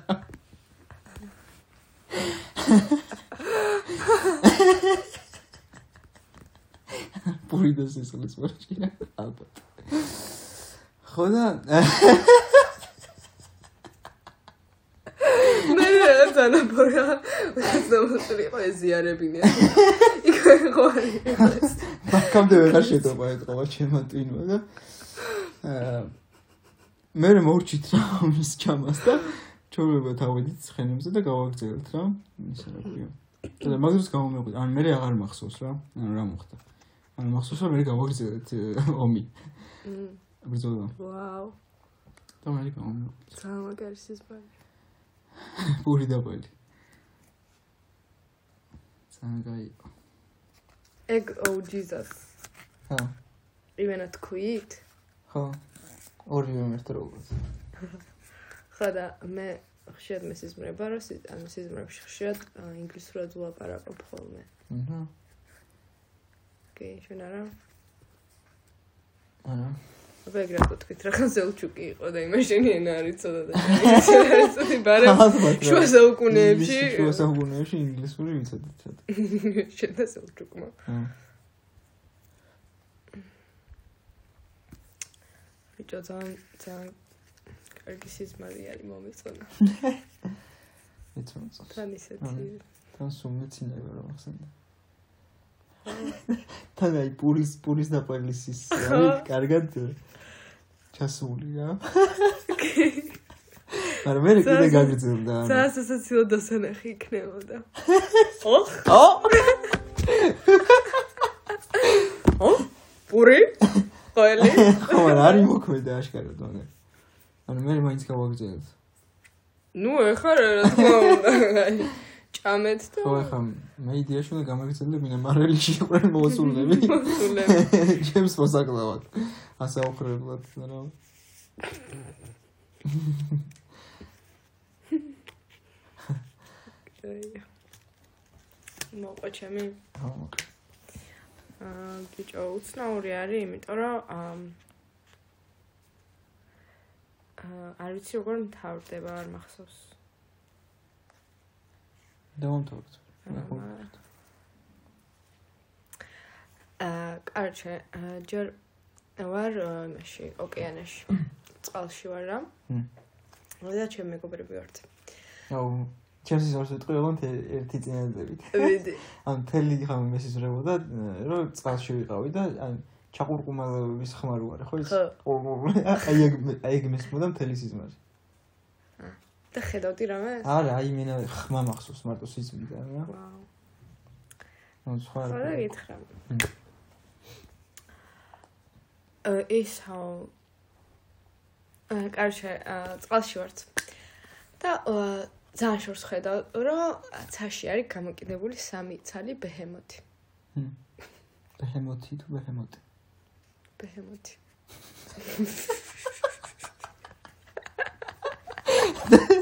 პური და სისხლის მოეშგება ალბათ. ხო და მე რაღაც ანაბორა ზომოსული იყო ეზიარებინე იქ ხო არის? მაგამდე ვეღარ შედობა ეთყობა ჩემო ტვინმა და მე მორჩით რა ამის ჩამას და ჩორება თავიდით ცხენებზე და გავაგზავნეთ რა. ისე რა ქვია. და მაგას გამომეყვით ან მე აღარ მახსოვს რა? ან რა მოხდა? ან მახსოვს რომ მე გავაგზავნეთ ომი? ბრძოლა ვაუ. და მე გამომეყვით ძალიან მაგარი სიზმარი პური და ყველი ძალიან გაი ეგ ო ჯიზას ხა იმენა თქვით ხო ორივე მერტ როგორც. ხო და მე ხშირად მესიზმრება რომ ანუ სიზმრებში ხშირად ინგლისურად ვლაპარაკობ ხოლმე. აჰა. კი ჩვენ არა? არა აბა ეგ რა თქვით რა ხანსელჩუკი იყო და იმაშენი ენა არის ცოტა და ცოტა ბარე შუა საუკუნეებში შუა საუკუნეებში ინგლისური ვიცოდით ცოტა შედა სელჩუკმა ბიჭო ძალიან ძალიან კარგი სიზმარი არის მომეწონა. ეცონა თან ისეთი თან სუმეცინება რომ ახსენდა თან აი პურის პურის და პალისის არის კარგად ჩასული რა. მაგრამ მე კიდე გაგრძელდა. ძალიან სასაცილო დასანახი იქნებოდა. ო? ო? ო? პური? ყველი? ხო, არის მოქმედა აშკარად მაგრამ. ანუ მე მაინც გავაგრძელებ. ნუ ეხლა რა თქმა უნდა. ჭამეთ და ხო ეხლა მე იდეაში უნდა გამაგრძელებ მინა მარელში იყვნენ მოსულები. მოსულები. ჩემს მოსაკლავად. ასაუხრებლად რა. მოყვა ჩემი. აა ბიჭო, უცნაური არის, იმიტომ რომ აა არ ვიცი როგორ მთავრდება არ მახსოვს. დავამთავრეთ. დავამთავრეთ. აა, კარჩე, ჯერ ვარ იმაში, ოკეანეში. წყალში ვარ რა. და ჩემ მეგობრები ვართ. აუ, ჩემს ისარს ვიტყიებთ ერთი წინანდებით. ვიდი. ან თელი ხამ მესიზრებოდა, რომ წყალში ვიყავი და ან ჩაკურკუმალების ხმარ ვარ, ხო ის? ხო. აი ეგ აი ეგ მესმოდა მთელი სიზმარი. და ხედავდი რამე? არა, აი მენა ხმა მახსოვს მარტო სიზმრიდან რა. ვაუ. ნუ სხვა. რა გითხრა. აა ის ჰაუ აა კარჩე, წყალში ვართ. და აა, ძალიან შორს ხედავ, რომ ცაში არის გამოკიდებული სამი ცალი ბეჰემოთი. ბეჰემოთი თუ ბეჰემოტი? ბეჰემოთი.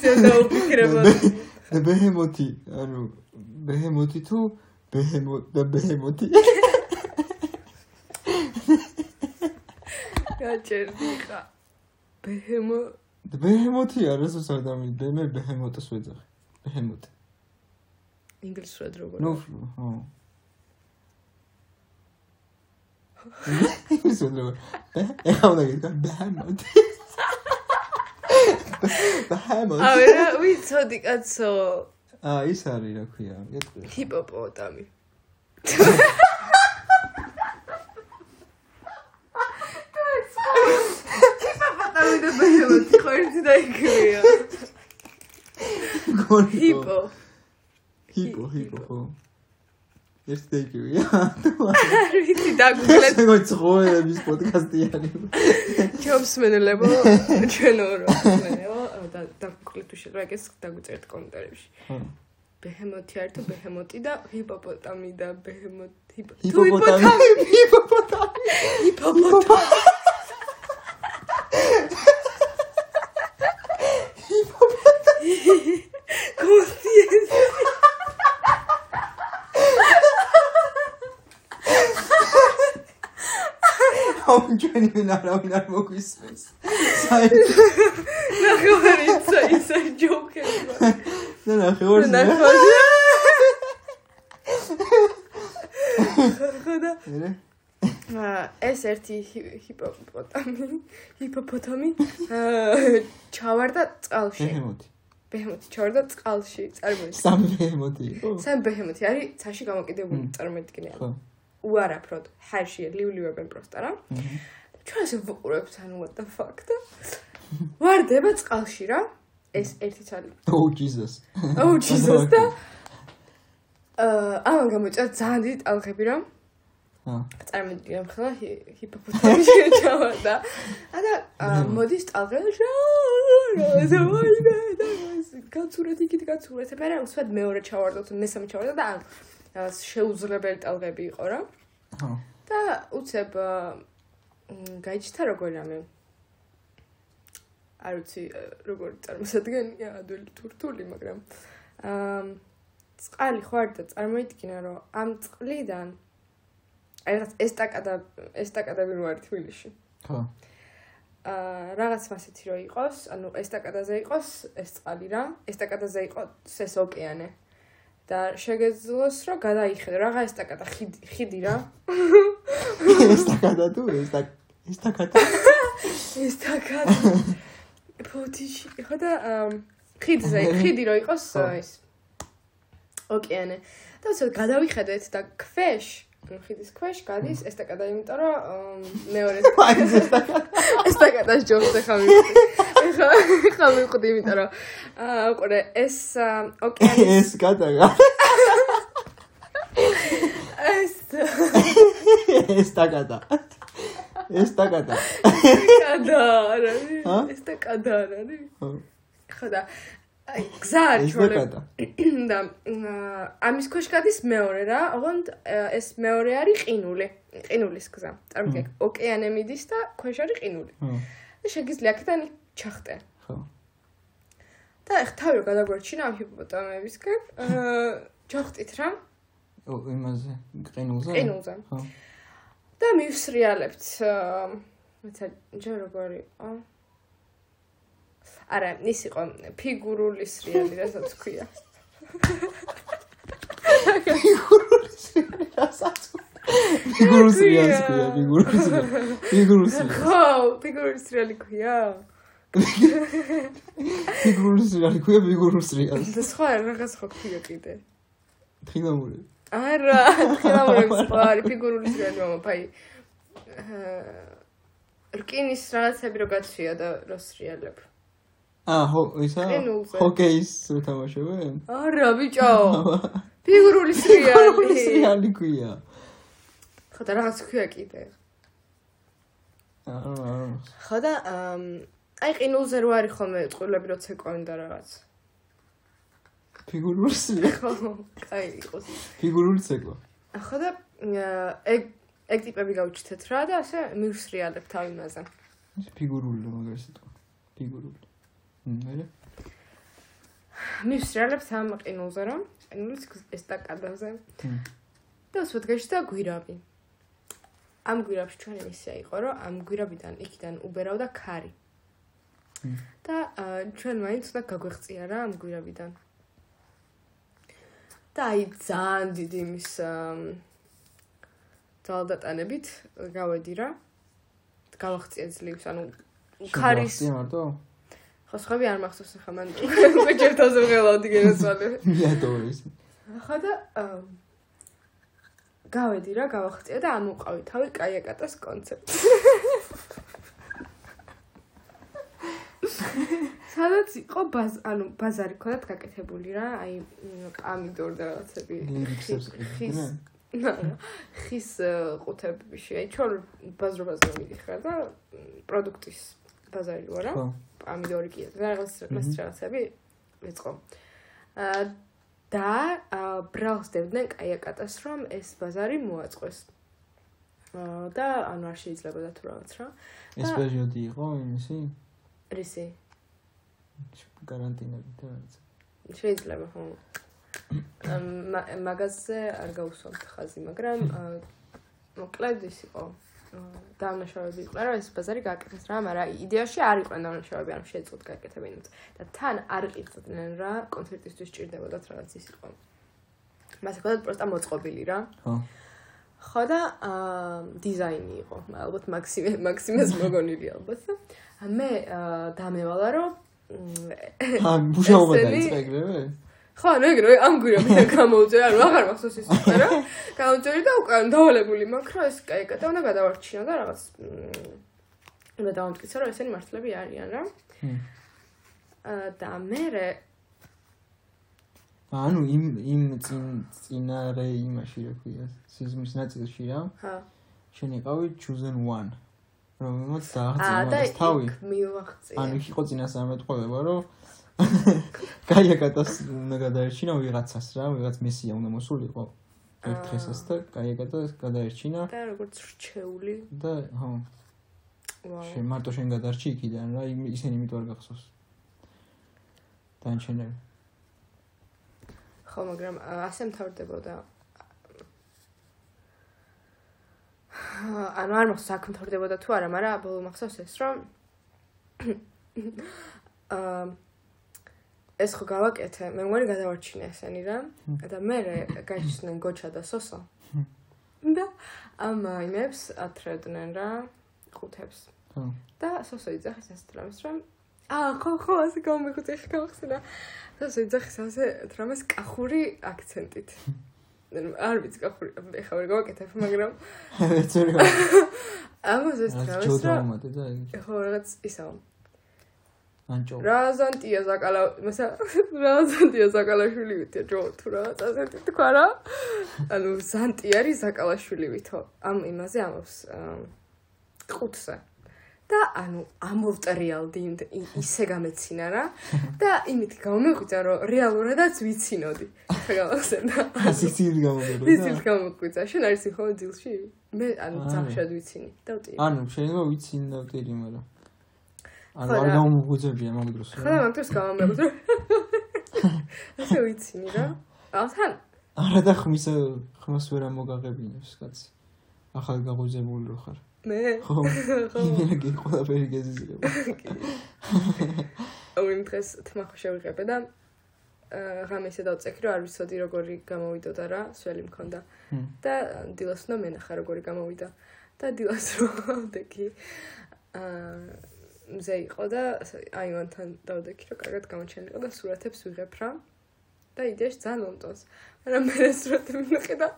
ზედა უფიქრებოდი. და ბეჰემოთი, ანუ ბეჰემოთი თუ ბეჰემო და ბეჰემოთი? გაჭერდი ხა. ბეჰემო და ბეჰემოთი არის ადამიანი, ბე მე ბეჰემოტს ვეძახი. ბეჰემოტი. ინგლისურად როგორ? ნუ, ხო. ის უნდა ეხა უნდა გითხრა ბეჰემოტი. ბეჰემოტი. აი რა ვიცოდი კაცო. აა ის არის რა ქვია, გეტყვი. ჰიპოპოტამი. ჰიპოპოტამი და ბეჰემოთი ხო ერთი და იგივეა. ჰიპო. ჰიპო, ჰიპო, ხო. ეს დეკივია. არ ვიცი დაგუგლეთ ეს მოგ ცხოვრების პოდკასტი არის. ჩემს მენელებო ჩვენო რო მენეო და დაგუგლეთ უშენ რა ეს დაგუწერთ კომენტარებში. ბეჰემოთი არის თუ ბეჰემოტი და ჰიპოპოტამი და ბეჰემოთი ჰიპოპოტამი, ჰიპოპოტამი. ჰიპოპოტამი ვინ არავინ არ მოგვისმენს. საერთოდ ნახევარი ისა ისა ჯოკერი და ნახევარს მე. ნახევარი ხოდა მერე აა, ეს ერთი ჰი- ჰიპოპოტამი ჰიპოპოტამი აა, ჩავარდა წყალში ბეჰემოთი. ბეჰემოთი ჩავარდა წყალში წარმოიდგინე სამი ბეჰემოთი იყო? სამ ბეჰემოთი არის ცაში გამოკიდებული წარმოიდგინე ხო. უარაფროდ ჰარში ლივლივებენ პროსტა რა Mhm. ჩვენ ასე ვუყურებთ ანუ what the fuck და ვარდება წყალში რა. ეს ერთი ცალი. Oh Jesus. Oh Jesus და აა ამან გამოიწვა ძალიან დიდი ტალღები რა. აა. წარმოიდგინე ხოლმე ჰიპოპოტამი ჩავარდა და აა, მოდის ტალღები რა რა ზოინა და კაცურად იქით კაცურად მე უსვად მეორე ჩავარდა თუ მესამე ჩავარდა და აა, შეუძლებელი ტალღები იყო რა. ხო. და უცებ აა, გაიჩნდა როგორ რამე? არ ვიცი როგორ წარმოსადგენია ადვილი თურთული მაგრამ აა წყალი ხარ და წარმოიდგინე რომ ამ წყლიდან რაღაც ესტაკადა ესტაკადები რო არის თბილისში? ხო. აა რაღაც მასეთი რო იყოს ანუ ესტაკადაზე იყოს ეს წყალი რა ესტაკადაზე იყოს ეს ოკეანე. და შეგეძლოს რომ გადაიხედო რაღა ესტაკადა? ხიდი ხიდი რა ესტაკადა თუ ესტა ესტაკადა. ესტაკადა ფოტიში ხო და ხიდზე ხიდი რო იყოს ეს ოკეანე და უცებ გადავიხედეთ და ქვეშ ხიდის ქვეშ გადის ესტაკადა იმიტომ რომ მეორე ეს ესტაკადა. ესტაკადას ჯობს ხა მივხვდი ხა ხა მივხვდი იმიტომ რომ აა უყურე ეს აა, ოკეანის ეს გადაგა. ეს ესტაკადა. ესტაკადა. ესტაკადა რა ჰა? ესტაკადა რა ხო. ხო და აი გზა არის ჩვენებს ესტაკადა. და ამის ქვეშ გადის მეორე რა, ოღონდ ეს მეორე არის ყინული, ყინულის გზა. წარმოგიდგენ, ოკეანე მიდის და ქვეშ არის ყინული. და შეგიძლია აქედან ჩახტე. ხო. და ეხ თავი რომ გადაგვარჩინა ამ ჰიპოპოტამებისგან, აა, ჩახტით რა, იმაზე ყინულზე? ყინულზე. ხო. და მივსრიალებთ, მეცა ჯერ როგორი იყო? არა, ის იყო ფიგურული სრიალი, რასაც ქვია. რასაც ფიგურულ სრიალს ქვია ფიგურულ სრიალს ფიგურულ სრიალს ხო, ფიგურული სრიალი ქვია? ფიგურულ სრიალს ქვია ფიგურულ სრიალს და სხვა რაღაც ხო ქვია კიდე. ხილამური არა, ხილამურების სხვა არის ფიგურული სრიალი, მამა, ფაი. აა, რკინის რაღაცები რო გაცვია და რო სრიალებ. აა ხო ისა ჰოკეის უთამაშებენ არა, ბიჭო. ფიგურული სრიალი. ფიგურული სრიალი ქვია ხო და რაღაც ქვია კიდე. არა ხო და აი ყინულზე რო არის ხოლმე წყვილები რო ცეკვენ და რაღაც. ფიგურული სრიალი ხო, კაი იყოს. ფიგურული ცეკვა ხო და ეგ ეგ ტიპები გავჩითეთ რა და ასე მივსრიალებ თავ იმაზე. ფიგურული რა მაგარი სიტყვა ფიგურული მერე მივსრიალებ ამ ყინულზე რომ ყინულის ესტაკადაზე. მ. და უსვეთგეში და გვირავი. ამ გვირავში ჩვენი მისია იყო რომ ამ გვირავიდან იქიდან უბერავდა ქარი. და ჩვენ მაინც უნდა გაგვეღწია რა ამ გვირავიდან. და აი ძალიან დიდი იმის ამ, ძალდატანებით გავედი რა. გავახწია ძლივს, ანუ ქარის მარტო ხო სხვები არ მახსოვს ახლა მან უჯერთაზე ვღელავდი გენაცვალე. მიატო ის ახლა და გავედი რა, გავახწია და ამოყავი თავი კაიაკატას კონცერტს. სადაც იყო ბაზ, ანუ ბაზარი ქონდათ გაკეთებული რა, აი პამიდორ და რაღაცები. ხის ხის ა, ყუთებში, აი ჩვენ ბაზრობაზე მიდიხარ და პროდუქტის ბაზარი ვარ რა. პამიდორი კი და რაღაც მას რაღაცები აა და აა, ბრალს დებდნენ კაიაკატას რომ ეს ბაზარი მოაწყვეს. და ანუ არ შეიძლებოდა თუ რაღაც რა. ეს პერიოდი იყო იმისი რისი? каранტინებით რაღაცა. შეიძლება ხოლმე. მაგაზე არ გავუსვამთ ხაზი, მაგრამ მოკლედ ის იყო დავნაშავები იყო რა ეს ბაზარი გააკეთეს რა, მაგრამ იდეაში არ იყვნენ დავნაშავები, არ შეეძლოთ გააკეთებინოთ და თან არ იყიდნენ რა, კონცერტისთვის ჭირდებოდათ რაღაც ის იყო. მას ჰქონდათ პროსტა მოწყობილი რა. ხო. ხო და აა დიზაინი იყო. ალბათ მაქსიმე მაქსიმეს მოგონილი ალბათ. მე დამევალა რომ ა მუშაობა დაიწყე ეგრევე ხო, ანუ ეგრე ამ გვირაბიდან გამოუწევი, ანუ აღარ მახსოვს ის იყო რა. გამოუწევი და უკან დავალებული მაქვს, რომ ეს კაი კატა უნდა გადავარჩინო და რაღაც უნდა დავამტკიცო, რომ ესენი მართლები არიან რა. აა და მე ანუ იმ იმ წინ წინარე იმაში რა ქვია სიზმის ნაწილში რა. ჰა. შენ იყავი chosen one რომელმაც აა და დააღწია თავი იქ მივახწია. ანუ იყო წინასწარმეტყველება რომ კაიაკატას უნდა გადაერჩინა ვიღაცას რა ვიღაც მესია უნდა მოსულიყო ერთ აა. დღესაც და კაიაკატას გადაერჩინა და როგორც რჩეული. და ხო შენ მარტო შენ გადარჩი იქიდან რა ისინი იმიტომ არ გახსოვს დანჩენები ხო, მაგრამ აა, ასე მთავრდებოდა. ანუ არ მახსოვს აქ მთავრდებოდა თუ არა, მაგრამ ბოლო მახსოვს ეს რომ აა ეს ხო გავაკეთე, მე მგონი გადავარჩინე ესენი რა. და მე გაჩნდნენ გოჩა და სოსო. და ამ იმებს ათრევდნენ რა ყუთებს. ხო და სოსო იძახის ასეთ რამეს რომ აა ხო ხო ასე გამიგოწე ხა გავხსნა სოსო იძახის ასე რამეს კახური აქცენტით არ ვიცი კახური ეხა ვერ გავაკეთებ მაგრამ ეს ორი ამას ეს. იგი ხო რაღაც ისაო. ანჭო. რაზანტია ზაკალა მასა რაზანტია ზაკალაშვილი ვითია ჯო თუ რაღაც ასეთი თქვა რა? ანუ ზანტი არის ზაკალაშვილი ვითო. ამ იმაზე ამობს ამ, ყუთზე და ანუ ამოვტრიალდი ისე გამეცინა რა და იმით გამომეხვიცა რომ რეალურადაც ვიცინოდი. ხა გამახსენდა ასიცილი გამოგერდა ვიცით გამოგვიცა შენ არის ხო ძილში? მე ანუ არა. ძამშად ვიცინი. და ვტირი ანუ შეიძლება ვტირი მაგრამ. ანუ არ რა. გამომგვიძებია მაგ დროს ხო და მაგ დროს გამომეხვიცა ასე ვიცინი რა. აა თან. არა და ხმის ხმას ვერ ამოგაღებინებს კაცი. ახალ გაღვიძებული რო ხარ მე ხო იმენა კი ყველაფერი გეზიზრება აუ იმ დღეს თმა ხო შევიღებე და აა, ღამესა დავწეკი რომ არ ვიცოდი როგორი გამოვიდოდა რა, სველი მქონდა. და დილას უნდა მენახა როგორი გამოვიდა. და დილას რომ ავდექი აა მზე იყო და აივანთან დავდექი რომ კარგად გამოჩენილიყო და სურათებს ვიღებ რა. და იდეაში ძალიან მომწონს. მაგრამ მე სურათები ვნახე და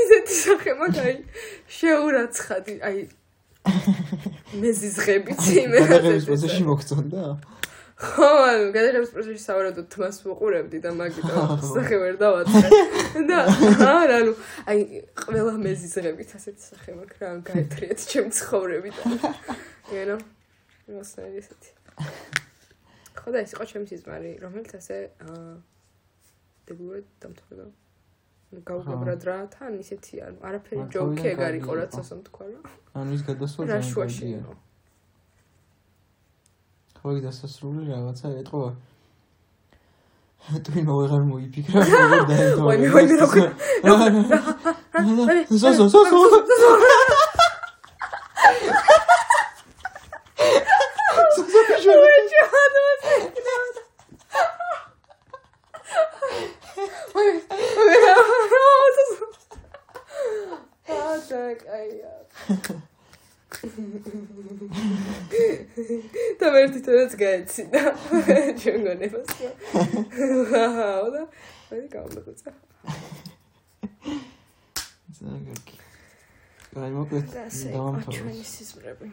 ისეთი სახე მაქვს, აი შეურაცხადი, აი მეზიზღებით იმენა. გადაღების პროცესში მოგწონდა? ხო, ანუ გადაღების პროცესში სავარაუდოდ თმას ვუყურებდი და მაგიტომ სახე ვერ დავაწყე. და არა, ანუ აი ყველა მეზიზღებით ასეთი სახე მაქვს რა, გაეთრიათ ჩემ ცხოვრები და know, მოსნერი ესეთი. ხო და ეს იყო ჩემი სიზმარი, რომელიც ასე აა დებულად დამთავრდა. ნუ გავგებრად რა, თან ისეთი ანუ არაფერი ჯოკი ეგ არ იყო კარგი რაც ასე თქვა რა. ანუ ის გადასვლა რა ძალიან შუაში კარგია. იყო. ხო, ის დასასრული რაღაცა ეტყობა. თუ იმო ვეღარ მოიფიქრა, როგორ დაეთვალა. ვაიმე, ვაიმე, როგორ- ზო ზო ზო ზო. და მე თვითონაც გაეცინა ჩვენ გონებას. აჰა, და მე გამოგწა. ძალიან კარგი. აი მოკლედ და ასე იყო დავამთავრე. ჩვენი სიზმრები.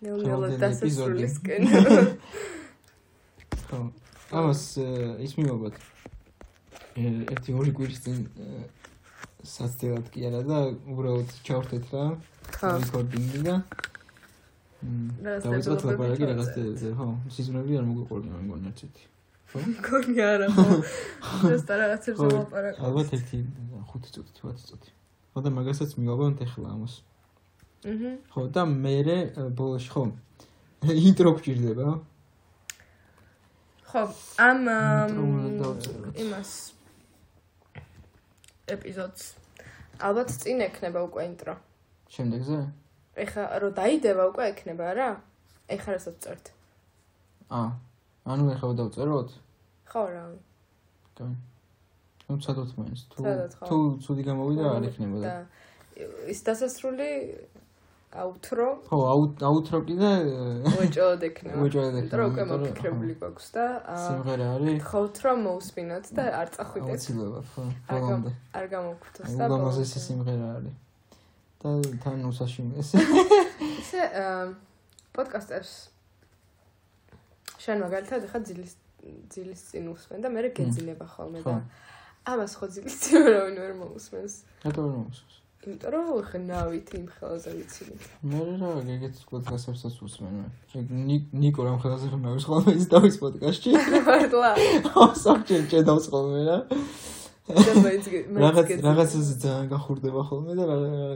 ნელ-ნელა დასასრულისკენ. ხო. ამას ის მიმობათ. ე, ერთი ორი კვირის წინ საცდელად კი არა და უბრალოდ ჩავხდეთ რა რეკორდინგი და დეველოპერები ლაპარაკი რაღაც ჩავწერეთ. დე- ხო სიზმრები არ მოგვიყვარნა მე მგონი არც ერთი. მგონი არა ხო. ზუსტად რაღაცებს ხო, ვლაპარაკობ. ალბათ ერთი 5 წუთი 10 წუთი. ხო და მაგასაც მივაბანთ ახლა ამას. აჰა. ხო და მე ბოლოში ხო ინტრო გჭირდება ხო, ამ იმას ეპიზოდს ალბათ წინ ექნება უკვე ინტრო. შემდეგზე? ეხა რო დაიდება უკვე ექნება რა. ეხა რასაც წერთ. ა. ანუ ეხლა დავწეროთ? ხო რა. და ну სადაც მაინც თუ თუ ცუდი გამოვიდა არ ექნება და ის დასასრული აუთრო ხო აუთრო კიდე ვეჭოდ ექნება ვეჭოდ ექნება რა უკვე მოფიქრებული გვაქვს და სიმღერა არის ხოთ რომ მოусმინოთ და არ წახვიდეთ აუცილებლად ხო ბოლომდე არ გამოგხვდეთ და ბოლომდე სიმღერა არის და თან უსაშიმეს ისე აა, პოდკასტებს შენ მაგალითად ახლა ძილის ძილის წინ უსმენ და მე გეძინება ხოლმე ხო. და ამას ხო ძილის წინ არავინ ვერ მოусმენს. რატო არ მომსოს იმიტომ რომ ხნავით იმ ხელზე ვიცილი. მე რა ეგეთ პოდკასტებსაც უსმენ მე ნიკო რამ ხელაზე ხმაურს ხოლმე ის დავის პოდკასტში მართლა. სოფჭენ ჭედავს ხოლმე რა რაღაც რაღაცაზე ძალიან გახურდება ხოლმე და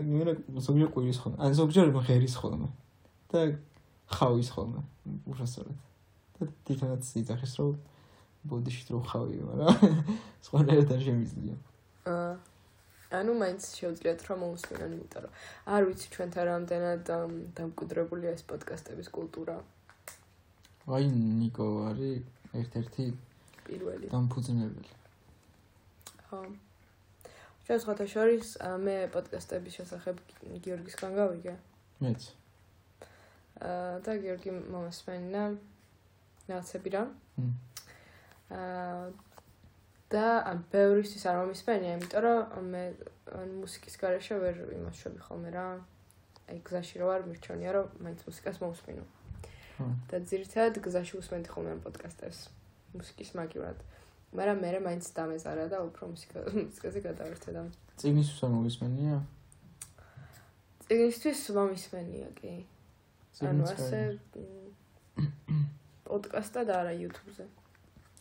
მე ზოგჯერ ყვირის ხოლმე. ან ზოგჯერ ღერის ხოლმე. და ხავის ხოლმე უშასწორად. და თვითონაც იცახის რომ ბოდიში რო ხავიო რა სხვანაირად არ შემიძლია. აა, ანუ მაინც შეუძლიათ რომ მოусმინონ, იმიტომ რომ არ ვიცი ჩვენთან რამდენად ამ, დამკვიდრებულია ეს პოდკასტების კულტურა. აი ნიკო არის ერთ-ერთი პირველი. დამფუძნებელი ხო. ჩვენ სხვათა შორის აა, მე პოდკასტების შესახებ გიორგისგან გავიგე. მეც აა და გიორგი მომასმენინა რაღაცები რა. მ. აა და ამ ბევრისთვის არ მომისმენია, იმიტომ რომ მე მუსიკის garaშე ვერ იმაშვები ხოლმე რა. აი გზაში რო არ მირჩენია რომ მაინც მუსიკას მოусმინო. ხო. და ძირითადად გზაში უსმენდი ხოლმე ამ პოდკასტებს მუსიკის მაგივრად. მაგრამ მე მაინც დამეზარა და უფრო მუსიკა მუსიკაზე გადავერთე და წიგნის უსა მოვისმენია წიგნისთვის მომისმენია კი. ანუ ასე კარგი. მ, პოდკასტად არა YouTube-ზე.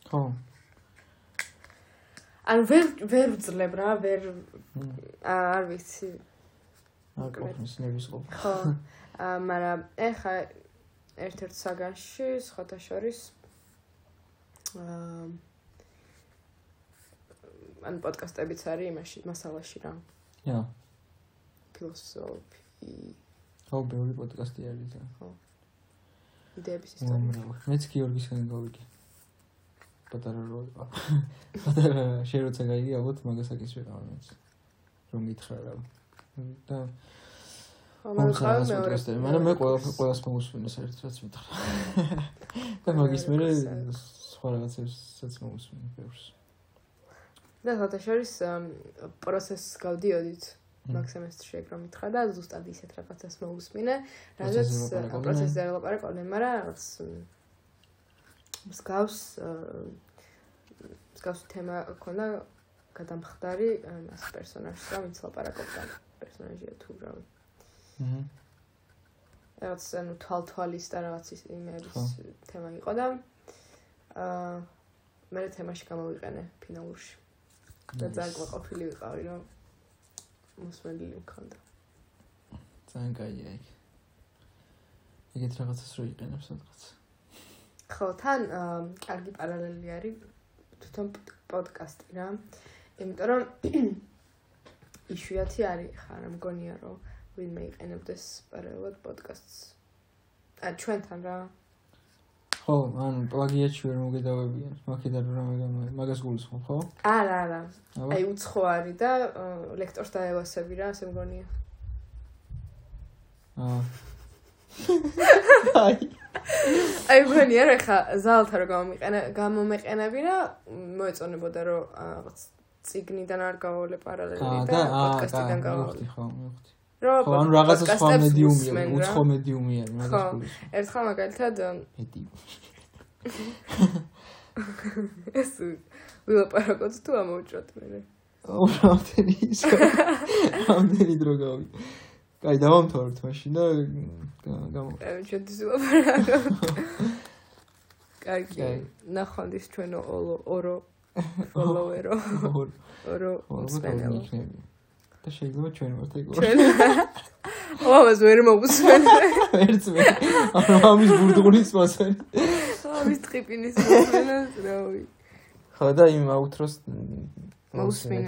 ხო ანუ ვერ ვერ ვძლებ რა, ვერ არ ვიცი. ყოფნის ნების ყოფ ხო. აა მაგრამ ეხა ერთ-ერთ საგანში სხვათა შორის აა ან პოდკასტებიც არის იმაში მასალაში რა. ია ფილოსოფი, ხო ბევრი პოდკასტი არის და იდეების ისტორია. მეც გიორგისგან გავიგე პატარა რო იყო. პატარა შეიძლება გაიგი ალბათ მაგასაკის ვიყავ მეც. რომ გითხრა რა. და ამან ხარ მეორე. მაგრამ მე ყველა ყველას მოგუსმინე საერთოდ რაც მითხრა. და მაგის მერე სხვა რაღაცებსაც მოგუსმინე ბევრს. და ხოთა შორის პროცესს გავდიოდით. მაგ სემესტრში ეგ რომ მითხრა და ზუსტად ისეთ რაღაცას მოგუსმინე, რადგან პროცესი არ ლაპარაკობდნენ, მაგრამ რაღაც მსგავს მსგავს თემა ქონდა გადამხდარი მას პერსონაჟს რა ვინც ლაპარაკობდა პერსონაჟია თუ რა. აჰა რაღაც ანუ თვალთვალის და რაღაც იმერის თემა იყო და აა მე თემაში გამოვიყენე ფინალურში და ძალიან ყოფილი ვიყავი რომ მოსმენილი მქონდა. ძალიან კაია ეგ ეგეთ რაღაცას რო იყენებს სადღაც ხო თან კარგი პარალელი არის თვითონ პოდკასტი რა. იმიტომ რომ იშვიათი არის ხარ მგონია რომ ვინმე იყენებდეს პარალელად პოდკასტს. ა ჩვენთან რა ხო ან პლაგიატი ვერ მოგედავებიან მაგიდან რომ მაგას გულისხმობ ხო? არა არა. აი უცხო არის და ლექტორს დაევასები რა ასე მგონია. აა აი. აი მგონია რა ხა ზალთა რომ გამომიყენა გამომეყენები რა მოეწონებოდა რომ რაღაც ციგნიდან არ გავალე პარალელი და პოდკასტიდან გავალე. ხო, მივხვდი. ხო, ანუ რაღაცა სხვა მედიუმია, უცხო მედიუმია, მაგას გულს. ერთხელ მაგალითად მედიუმ. ეს ვილაპარაკოთ თუ ამოვჭროთ მე. რამდენი ის. რამდენი დრო გავი. კაი, დავამთავრეთ მაშინ და გამო. აი, შედის ვილაპარაკოთ. კაი, ნახონდის ჩვენო ორო ფოლოვერო ორო სპენელო და შეიძლება ჩვენ ვართ ეგ ჩვენ ო ამას ვერ მოგუსმენ ერთს მე ანუ ამის ბურდღულის მასენ ამის ტრიპინის მასენ რავი ხო და იმ აუთროს მოგუსმენ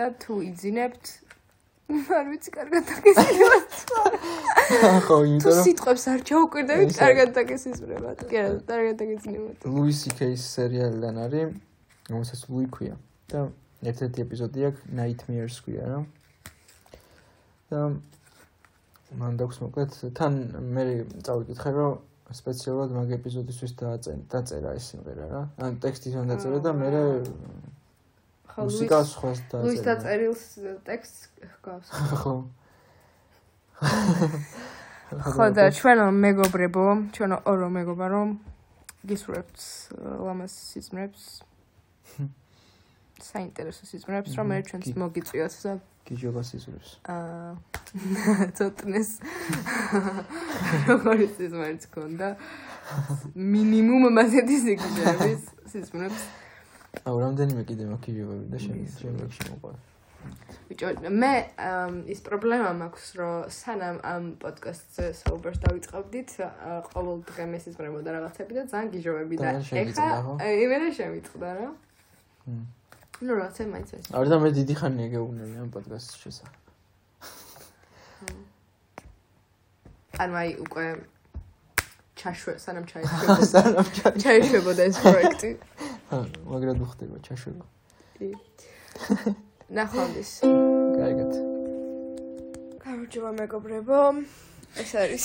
და თუ იძინებთ არ ვიცი კარგად დაგესინებთ ხო იმიტომ რომ სიტყვებს არ ჩაუკვირდებით კარგად დაგესინებთ კი არა კარგად დაგესინებთ ლუისი კეის სერიალიდან არის რომელსაც ლუი ქვია. და ერთ-ერთი ეპიზოდი აქვს Nightmares ქვია რა. და მან დაქვს მოკლედ თან მე წავიკითხე რომ სპეციალურად მაგ ეპიზოდისთვის დაწერა ეს სიმღერა რა. ან ტექსტი თან დაწერა და მე მუსიკას ხოს დაწერა. ლუის დაწერილს ტექსტს ჰგავს. ხო. ხო და ჩვენ მეგობრებო, ჩვენ ორო მეგობარო გისურვებთ ლამას სიზმრებს საინტერესო სიზმრებს რომ მე ჩვენს მოგიწვიოთ და გიჟობა სიზმრებს აა ცოტნეს როგორი სიზმრებს ქონდა მინიმუმ მასეთი სიგიჟების სიზმრებს აუ რამდენიმე კიდე მოგიჟობები და შემიძლია შემოყვარ ბიჭო მე ის პრობლემა მაქვს რომ სანამ ამ პოდკასტზე საუბარს დავიწყებდით ყოველ დღე მესიზმრებოდა რაღაცები და ძალიან გიჟობები და ეხა იმენა შემიწყდა რა ნუ რაღაცა მაინც ეს. არ და მე დიდი ხანია გეუბნები ამ პოდკასტის შესახებ. ან მაი უკვე ჩაშვე სანამ ჩაიშვებოდა სანამ ჩაიშვებოდა ეს პროექტი. მაგრამ უხდება ჩაშვება. კი. ნახონდის. კარგად. გამარჯობა მეგობრებო. ეს არის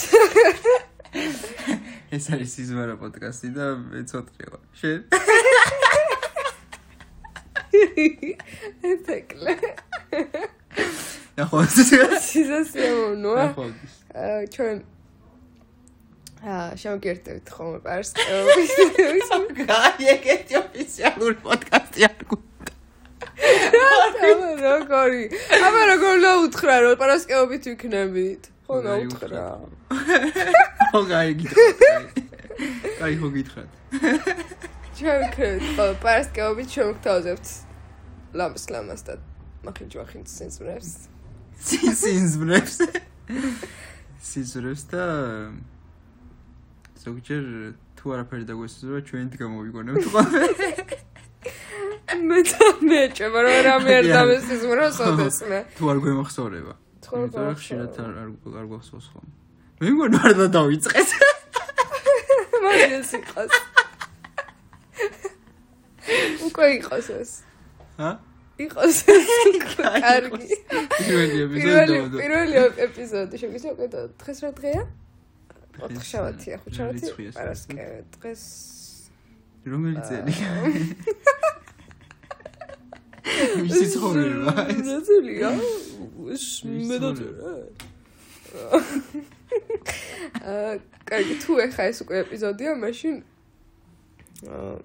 ეს არის სიზმარა პოდკასტი და მე ცოტრი ვარ. შენ ეთეკლე. ახლა სიზასიამოვნო. აა ჩვენ აა შემოგერთებით ხოლმე პარსკეობის. გაი ეგეთი ოფიციალური პოდკასტი არ გვქონდა. როგორი? აბა როგორ დაუთხრა რომ პარსკეობით ვიქნებით? ხო დაუთხრა. ხო გაი გითხრათ. გაი ხო გითხრათ. ჩვენ ვიქნებით ხო პარსკეობით შემოგთავაზებთ. ლამს ლამას და მახინ ჯვახინ სინზბრებს სინზბრებს სინზბრებს და ზოგჯერ თუ არაფერი დაგვესწრება ჩვენით გამოვიგონებთ ხოლმე მე თამე ჭება რომ რამე არ დამესიზმროს ოდესმე. თუ არ გვემახსოვრება. თქო რა ხშირად არ არ გვახსოვს ხოლმე მე მგონი არ და დავიწყეს მაგას იყავს უკვე იყოს ეს. ჰა? იყოს კარგი. პირველი ეპიზოდი პირველი ეპიზოდი შეგვიძლია უკვე და- დღეს რა დღეა? ოთხშაბათია, ხუთშაბათი? რიცხვია, პარასკე. დღეს რომელი წელი? მისი ცხოვრება ეს. რაცელია? მე და აა, კარგი, თუ ეხა ეს უკვე ეპიზოდია, მაშინ აა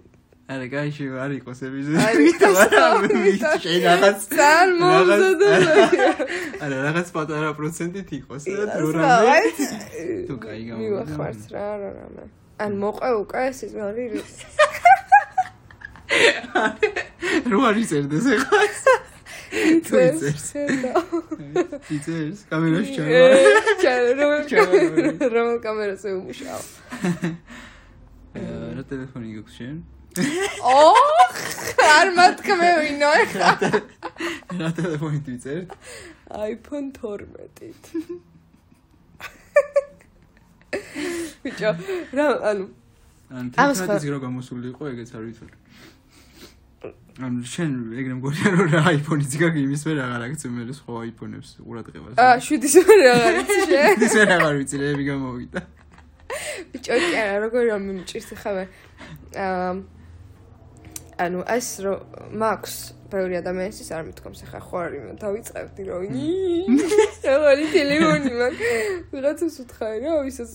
არა, გაიში არ იყოს ეპიზოდი. არ იყოს, არა, შენ რაღაც ძალიან მომზადებია. არა, რაღაც პატარა პროცენტით იყოს რა რორამე. თუ თუ კაი გამოვიდა. მივახმართ რა რა რამე. ან მოყე უკვე ეს ის მარი რო არის ერდეს ეხლა? კამერაში ჩავა. ჩარო რომელ ჩავა, კამერაზე- უმუშაო. რა ტელეფონი გაქვს შენ? ოხ არ მათქმევინო ეხლა რა ტელეფონი ვიწერთ? iPhone 12-ით. ბიჭო, რა ანუ ან თერთმეტის რო გამოსული იყო, ეგეც არ ვიცოდი. ან შენ ეგრე მგონია რომ რა iPhone-იც გაგი იმის ვერ აღარ აქცევ მე სხვა iPhone-ებს ყურადღებას. აა 7-ის ვერ აღარ იცი შე. ის ვერ აღარ ვიცი, რეები გამოვიდა. ბიჭო, კი არა, როგორ რომ მიმჭირს ხა მე. აა ანუ ეს რო მაქვს ბევრი ადამიანისთვის არ მეთქვამს ახლა ხوارი დავიწყებდი რომ ხوارი ტელეფონი მაქვს. ვიღაცას უთხარი რა ვისაც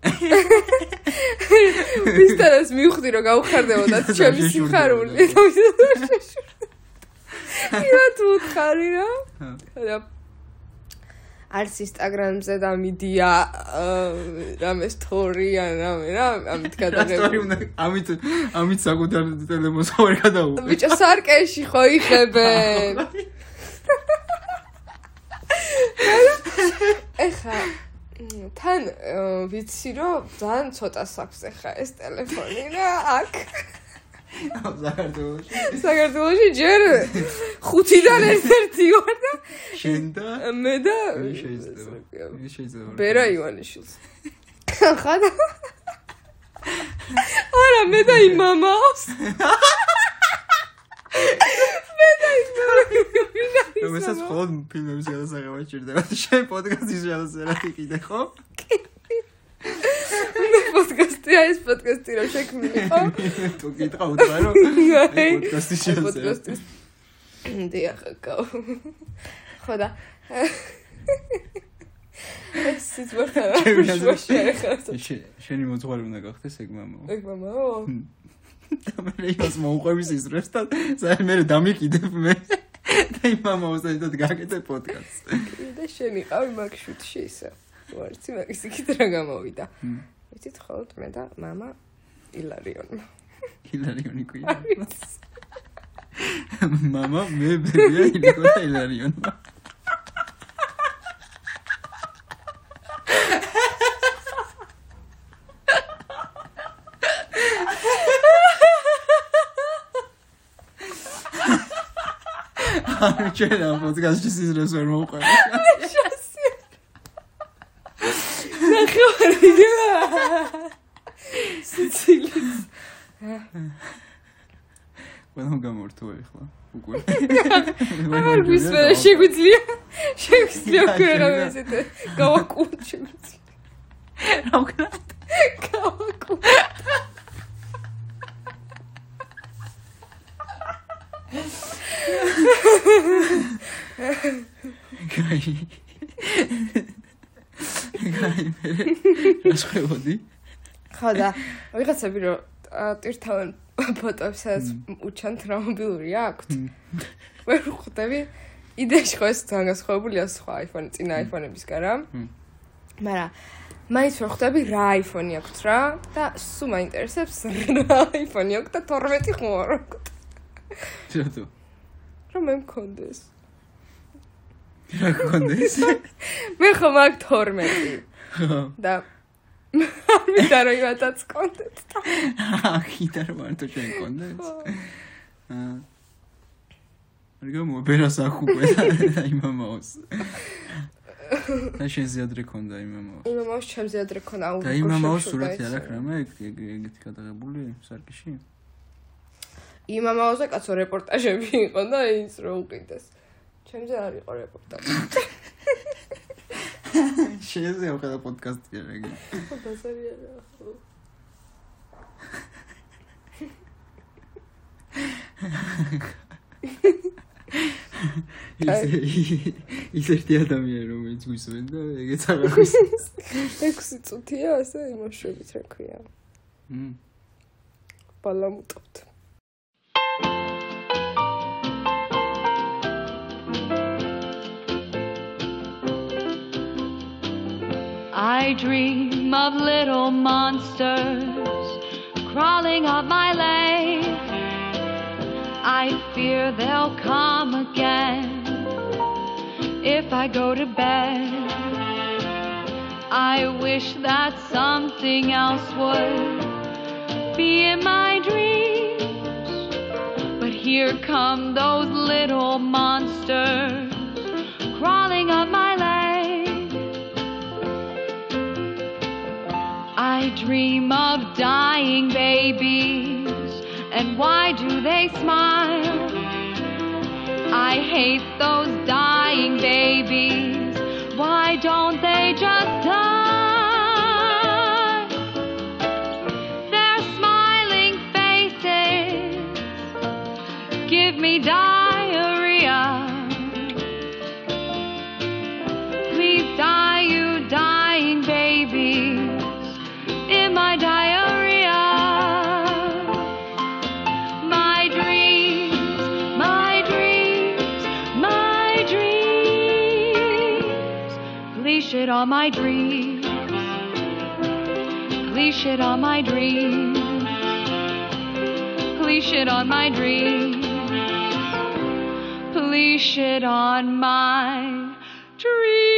ვისთან მივხვდი რომ გავხარდებოდათ ჩემი სიმხარული და ვისაც შაშური რა. თუ უთხარი რა რა არც ინსტაგრამზე და მიდია რამე სტორი ან რამე რა ამით გადაღებული. უნდა ამით ამით საკუთარ ტელეფონს ხარ გადაუყე. ბიჭო სარკეში ხო იხებენ ეხა თან ვიცი რომ ძალიან ცოტა აქვს ეხა ეს ტელეფონი რა აქ ზაგარდოში. საქართველოში ჯერ ხუთიდან ერთ-ერთი ვარ და შენ და მე და შეიძლება. შეიძლება. ბერა ივანიშვილს ხა და არა მე და იმ მამას მე და იმ მამას რომელსაც მხოლოდ ფილმების გადასაღება ჭირდება. შენ პოდკასტის გადასაღება იყიდე ხო? პოდკასტი ეს პოდკასტი რომ შექმნილი ხო თუ კითხა უთხრა რომ აი, პოდკასტის გადასაღება. პოდკასტის დიახ გაო ხო და. ეს შეეხება შე- შენი მოძღვარი უნდა გახდეს ეგ მამა. ეგ მამაო და მე იმას მოუყვების ისრებს და საერთოდ მე დამიკიდებ მე. და იმ მამაოს ერთად გაკეთე პოდკასტს. და შენ იყავი მაგ შუთში ისე ვარცი მაგის იქით რა გამოვიდა მ. ვიცით ხოლმე მე და мама ილარიონმა ჰილარიონი კვირა. მამა მე ბებია ილიკო და ჰილარიონი. არ ჩვენ ამ პოდკასტში სიზრეს ვერ მოყვება. სიცილის ყველამ გამორთო ახლა. უკვე. არ გვისმენე შეგვიძლია შეგვიძლია რა, ქერა შეგვიძლია. ესეთ გავაკუთ შეგვიძლია რა ვქნა? გავაკუთ გაი. გაი მე. შეხვდი? ხო და ვიღაცები რომ ტირთავენ ფოტოებსაც უჩანთ რა მობილური აქვთ. ვერ ხვდები იდეაში ხო ეს განსხვავებულია სხვა iPhone წინა iPhone-ებისგან რა მაგრამ მაინც ვერ ხვდები რა iPhone-ი აქვთ რა და სულ მაინტერესებს რა iPhone-ი აქვთ და 12 ხომ არ აქვთ შეთო. რომ მე მქონდეს. რა გქონდეს? მე ხო მაგ 12 და არ მინდა რომ იმათაც კონდეს ახიდა რომ არ თუ შენ კონდეს. აა. რიგა მობერას ახუპე და იმამაოს. და შენ ზიადრე კონდა იმამაოს. იმამაოს ჩემზე ადრე ქონა აუ და იმამაოს სურათი არ აქვს რამე ეგ ეგ- ეგეთი გადაღებული სარკიში? იმამაოზე კაცო რეპორტაჟები იყო და ის რო უკიდეს. ჩემზე არ იყო რეპორტაჟი. შეიძლება ვხედა პოდკასტი რა იგი. ბაზარია რა. ის ის ერთი ადამიანი რომელიც გვისმენ და ეგეც არ არის. 6 წუთია ასე იმოშვებით რა ქვია. მ. ბალამუტობთ. I dream of little monsters crawling up my leg. I fear they'll come again if I go to bed. I wish that something else would be in my dreams. But here come those little monsters crawling up my lane. Dream of dying babies and why do they smile? I hate those dying babies. Why don't they just die? Their smiling faces give me. On my dreams. Leash it on my dreams. Leash it on my dreams. Leash it on my dreams.